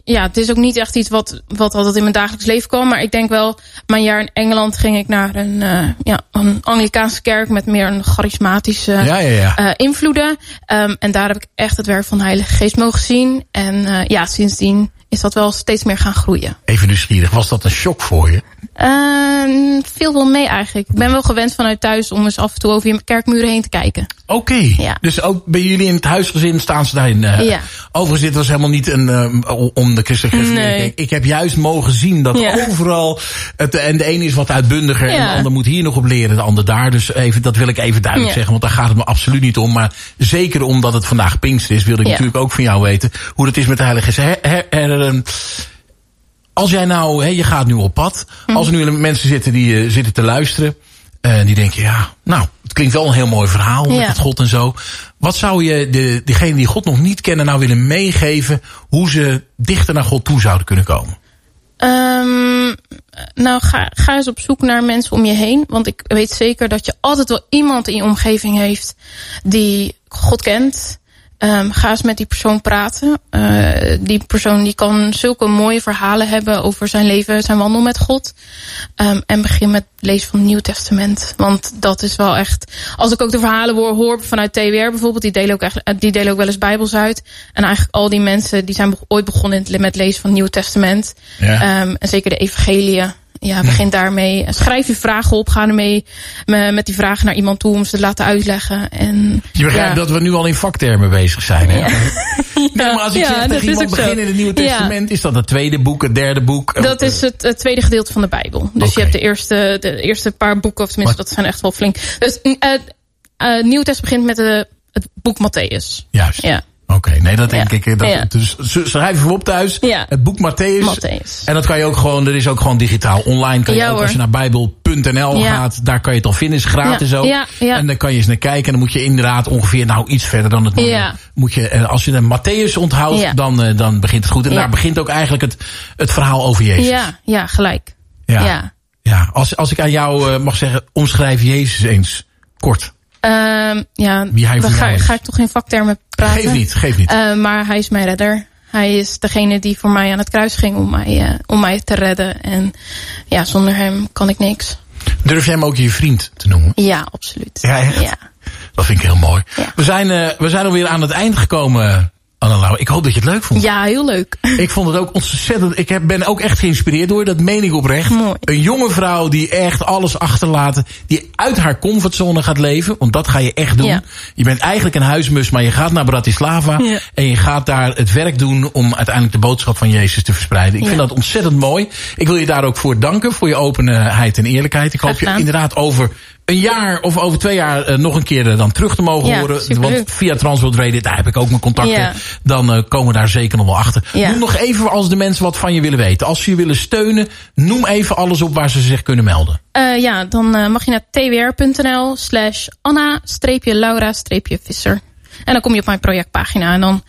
ja, het is ook niet echt iets wat, wat altijd in mijn dagelijks leven kwam. Maar ik denk wel, mijn jaar in Engeland ging ik naar een, uh, ja, een Anglikaanse kerk met meer een charismatische Ja. Uh, invloeden. Um, en daar heb ik echt het werk van de Heilige Geest mogen zien. En uh, ja, sindsdien is dat wel steeds meer gaan groeien. Even nieuwsgierig, was dat een shock voor je? Uh, veel wel mee eigenlijk. Ik ben wel gewend vanuit thuis om eens af en toe over je kerkmuren heen te kijken. Oké, okay. ja. dus ook bij jullie in het huisgezin staan ze daarin. Uh, ja. Overigens, dit was helemaal niet een, uh, om de christelijke nee. Ik heb juist mogen zien dat ja. overal, het, en de ene is wat uitbundiger en de ander moet hier nog op leren, de ander daar. Dus even, dat wil ik even duidelijk zeggen, want daar gaat het me absoluut niet om. Maar zeker omdat het vandaag Pinkster is, wilde ik natuurlijk ook van jou weten hoe het is met de Heilige her, her, als jij nou, je gaat nu op pad. Mhm. Als er nu mensen zitten die uh, zitten te luisteren. En die denken, ja, nou, het klinkt wel een heel mooi verhaal met ja. God en zo. Wat zou je de, diegenen die God nog niet kennen nou willen meegeven... hoe ze dichter naar God toe zouden kunnen komen? Um, nou, ga, ga eens op zoek naar mensen om je heen. Want ik weet zeker dat je altijd wel iemand in je omgeving heeft... die God kent... Um, ga eens met die persoon praten. Uh, die persoon die kan zulke mooie verhalen hebben over zijn leven, zijn wandel met God. Um, en begin met het lezen van het Nieuw Testament. Want dat is wel echt. Als ik ook de verhalen hoor, hoor vanuit TWR bijvoorbeeld, die delen, ook echt, die delen ook wel eens Bijbels uit. En eigenlijk al die mensen die zijn ooit begonnen met lezen van het Nieuw Testament. Ja. Um, en zeker de Evangelie. Ja, begin daarmee. Schrijf je vragen op. Ga ermee met die vragen naar iemand toe om ze te laten uitleggen. En, je begrijpt ja. dat we nu al in vaktermen bezig zijn. Hè? Ja. nee, maar als ik ja, zeg tegen iemand begin in het Nieuwe Testament, is dat het tweede boek, het derde boek? Dat is het, het tweede gedeelte van de Bijbel. Dus okay. je hebt de eerste, de eerste paar boeken, of tenminste, dat zijn echt wel flink. Dus uh, uh, Nieuw Testament begint met de, het boek Matthäus. Juist. Ja. Oké, okay, nee, dat denk ja. ik. Dat, ja. Dus schrijf even op thuis. Ja. Het boek Matthäus. Matthäus. En dat kan je ook gewoon, er is ook gewoon digitaal online. Kan je ook, als je naar bijbel.nl gaat, daar kan je het al vinden. Is gratis ook. En dan kan je eens naar kijken. En dan moet je inderdaad ongeveer, nou iets verder dan het ja. moet je, als je de Matthäus onthoudt, dan, dan begint het goed. En daar begint ook eigenlijk het, het verhaal over Jezus. Ja, ja gelijk. Ja. ja. Als, als ik aan jou mag zeggen, omschrijf Jezus eens kort. Um, ja, Wie hij dan ga, ga, ik toch in vaktermen praten. Geef niet, geef niet. Uh, maar hij is mijn redder. Hij is degene die voor mij aan het kruis ging om mij, uh, om mij te redden. En ja, zonder hem kan ik niks. Durf jij hem ook je vriend te noemen? Ja, absoluut. Ja, echt? Ja. Dat vind ik heel mooi. Ja. We, zijn, uh, we zijn alweer aan het eind gekomen, Annelau. Ik hoop dat je het leuk vond. Ja, heel leuk. Ik vond het ook ontzettend... Ik heb, ben ook echt geïnspireerd door dat meen ik oprecht. Mooi. Een jonge vrouw die echt alles achterlaat. Die uit haar comfortzone gaat leven. Want dat ga je echt doen. Ja. Je bent eigenlijk een huismus, maar je gaat naar Bratislava. Ja. En je gaat daar het werk doen om uiteindelijk de boodschap van Jezus te verspreiden. Ik Ja. vind dat ontzettend mooi. Ik wil je daar ook voor danken. Voor je openheid en eerlijkheid. Ik hoop je inderdaad over een jaar of over twee jaar uh, nog een keer uh, dan terug te mogen Ja, horen. Want via Transworld Radio, daar heb ik ook mijn contacten. Ja. Dan uh, komen we daar zeker nog wel achter. Ja. Noem nog even als de mensen wat van je willen weten. Als ze je willen steunen, noem even alles op waar ze zich kunnen melden. Ja, dan mag je naar twr.nl slash Anna-Laura-Visser. En dan kom je op mijn projectpagina en dan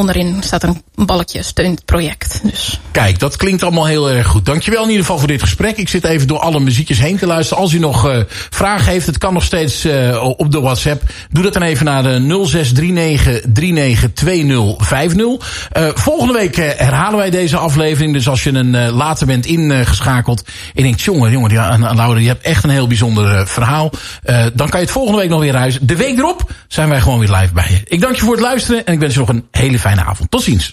onderin staat een balkje steunt het project. Dus. Kijk, dat klinkt allemaal heel erg goed. Dankjewel in ieder geval voor dit gesprek. Ik zit even door alle muziekjes heen te luisteren. Als u nog uh, vragen heeft, het kan nog steeds uh, op de WhatsApp. Doe dat dan even naar de 0639392050. Uh, volgende week herhalen wij deze aflevering. Dus als je een later bent ingeschakeld en denkt, jongen, jongen, die, uh, Laura, je hebt echt een heel bijzonder verhaal. Dan kan je het volgende week nog weer ruizen. De week erop zijn wij gewoon weer live bij je. Ik dank je voor het luisteren en ik wens je nog een hele fijne avond. Tot ziens.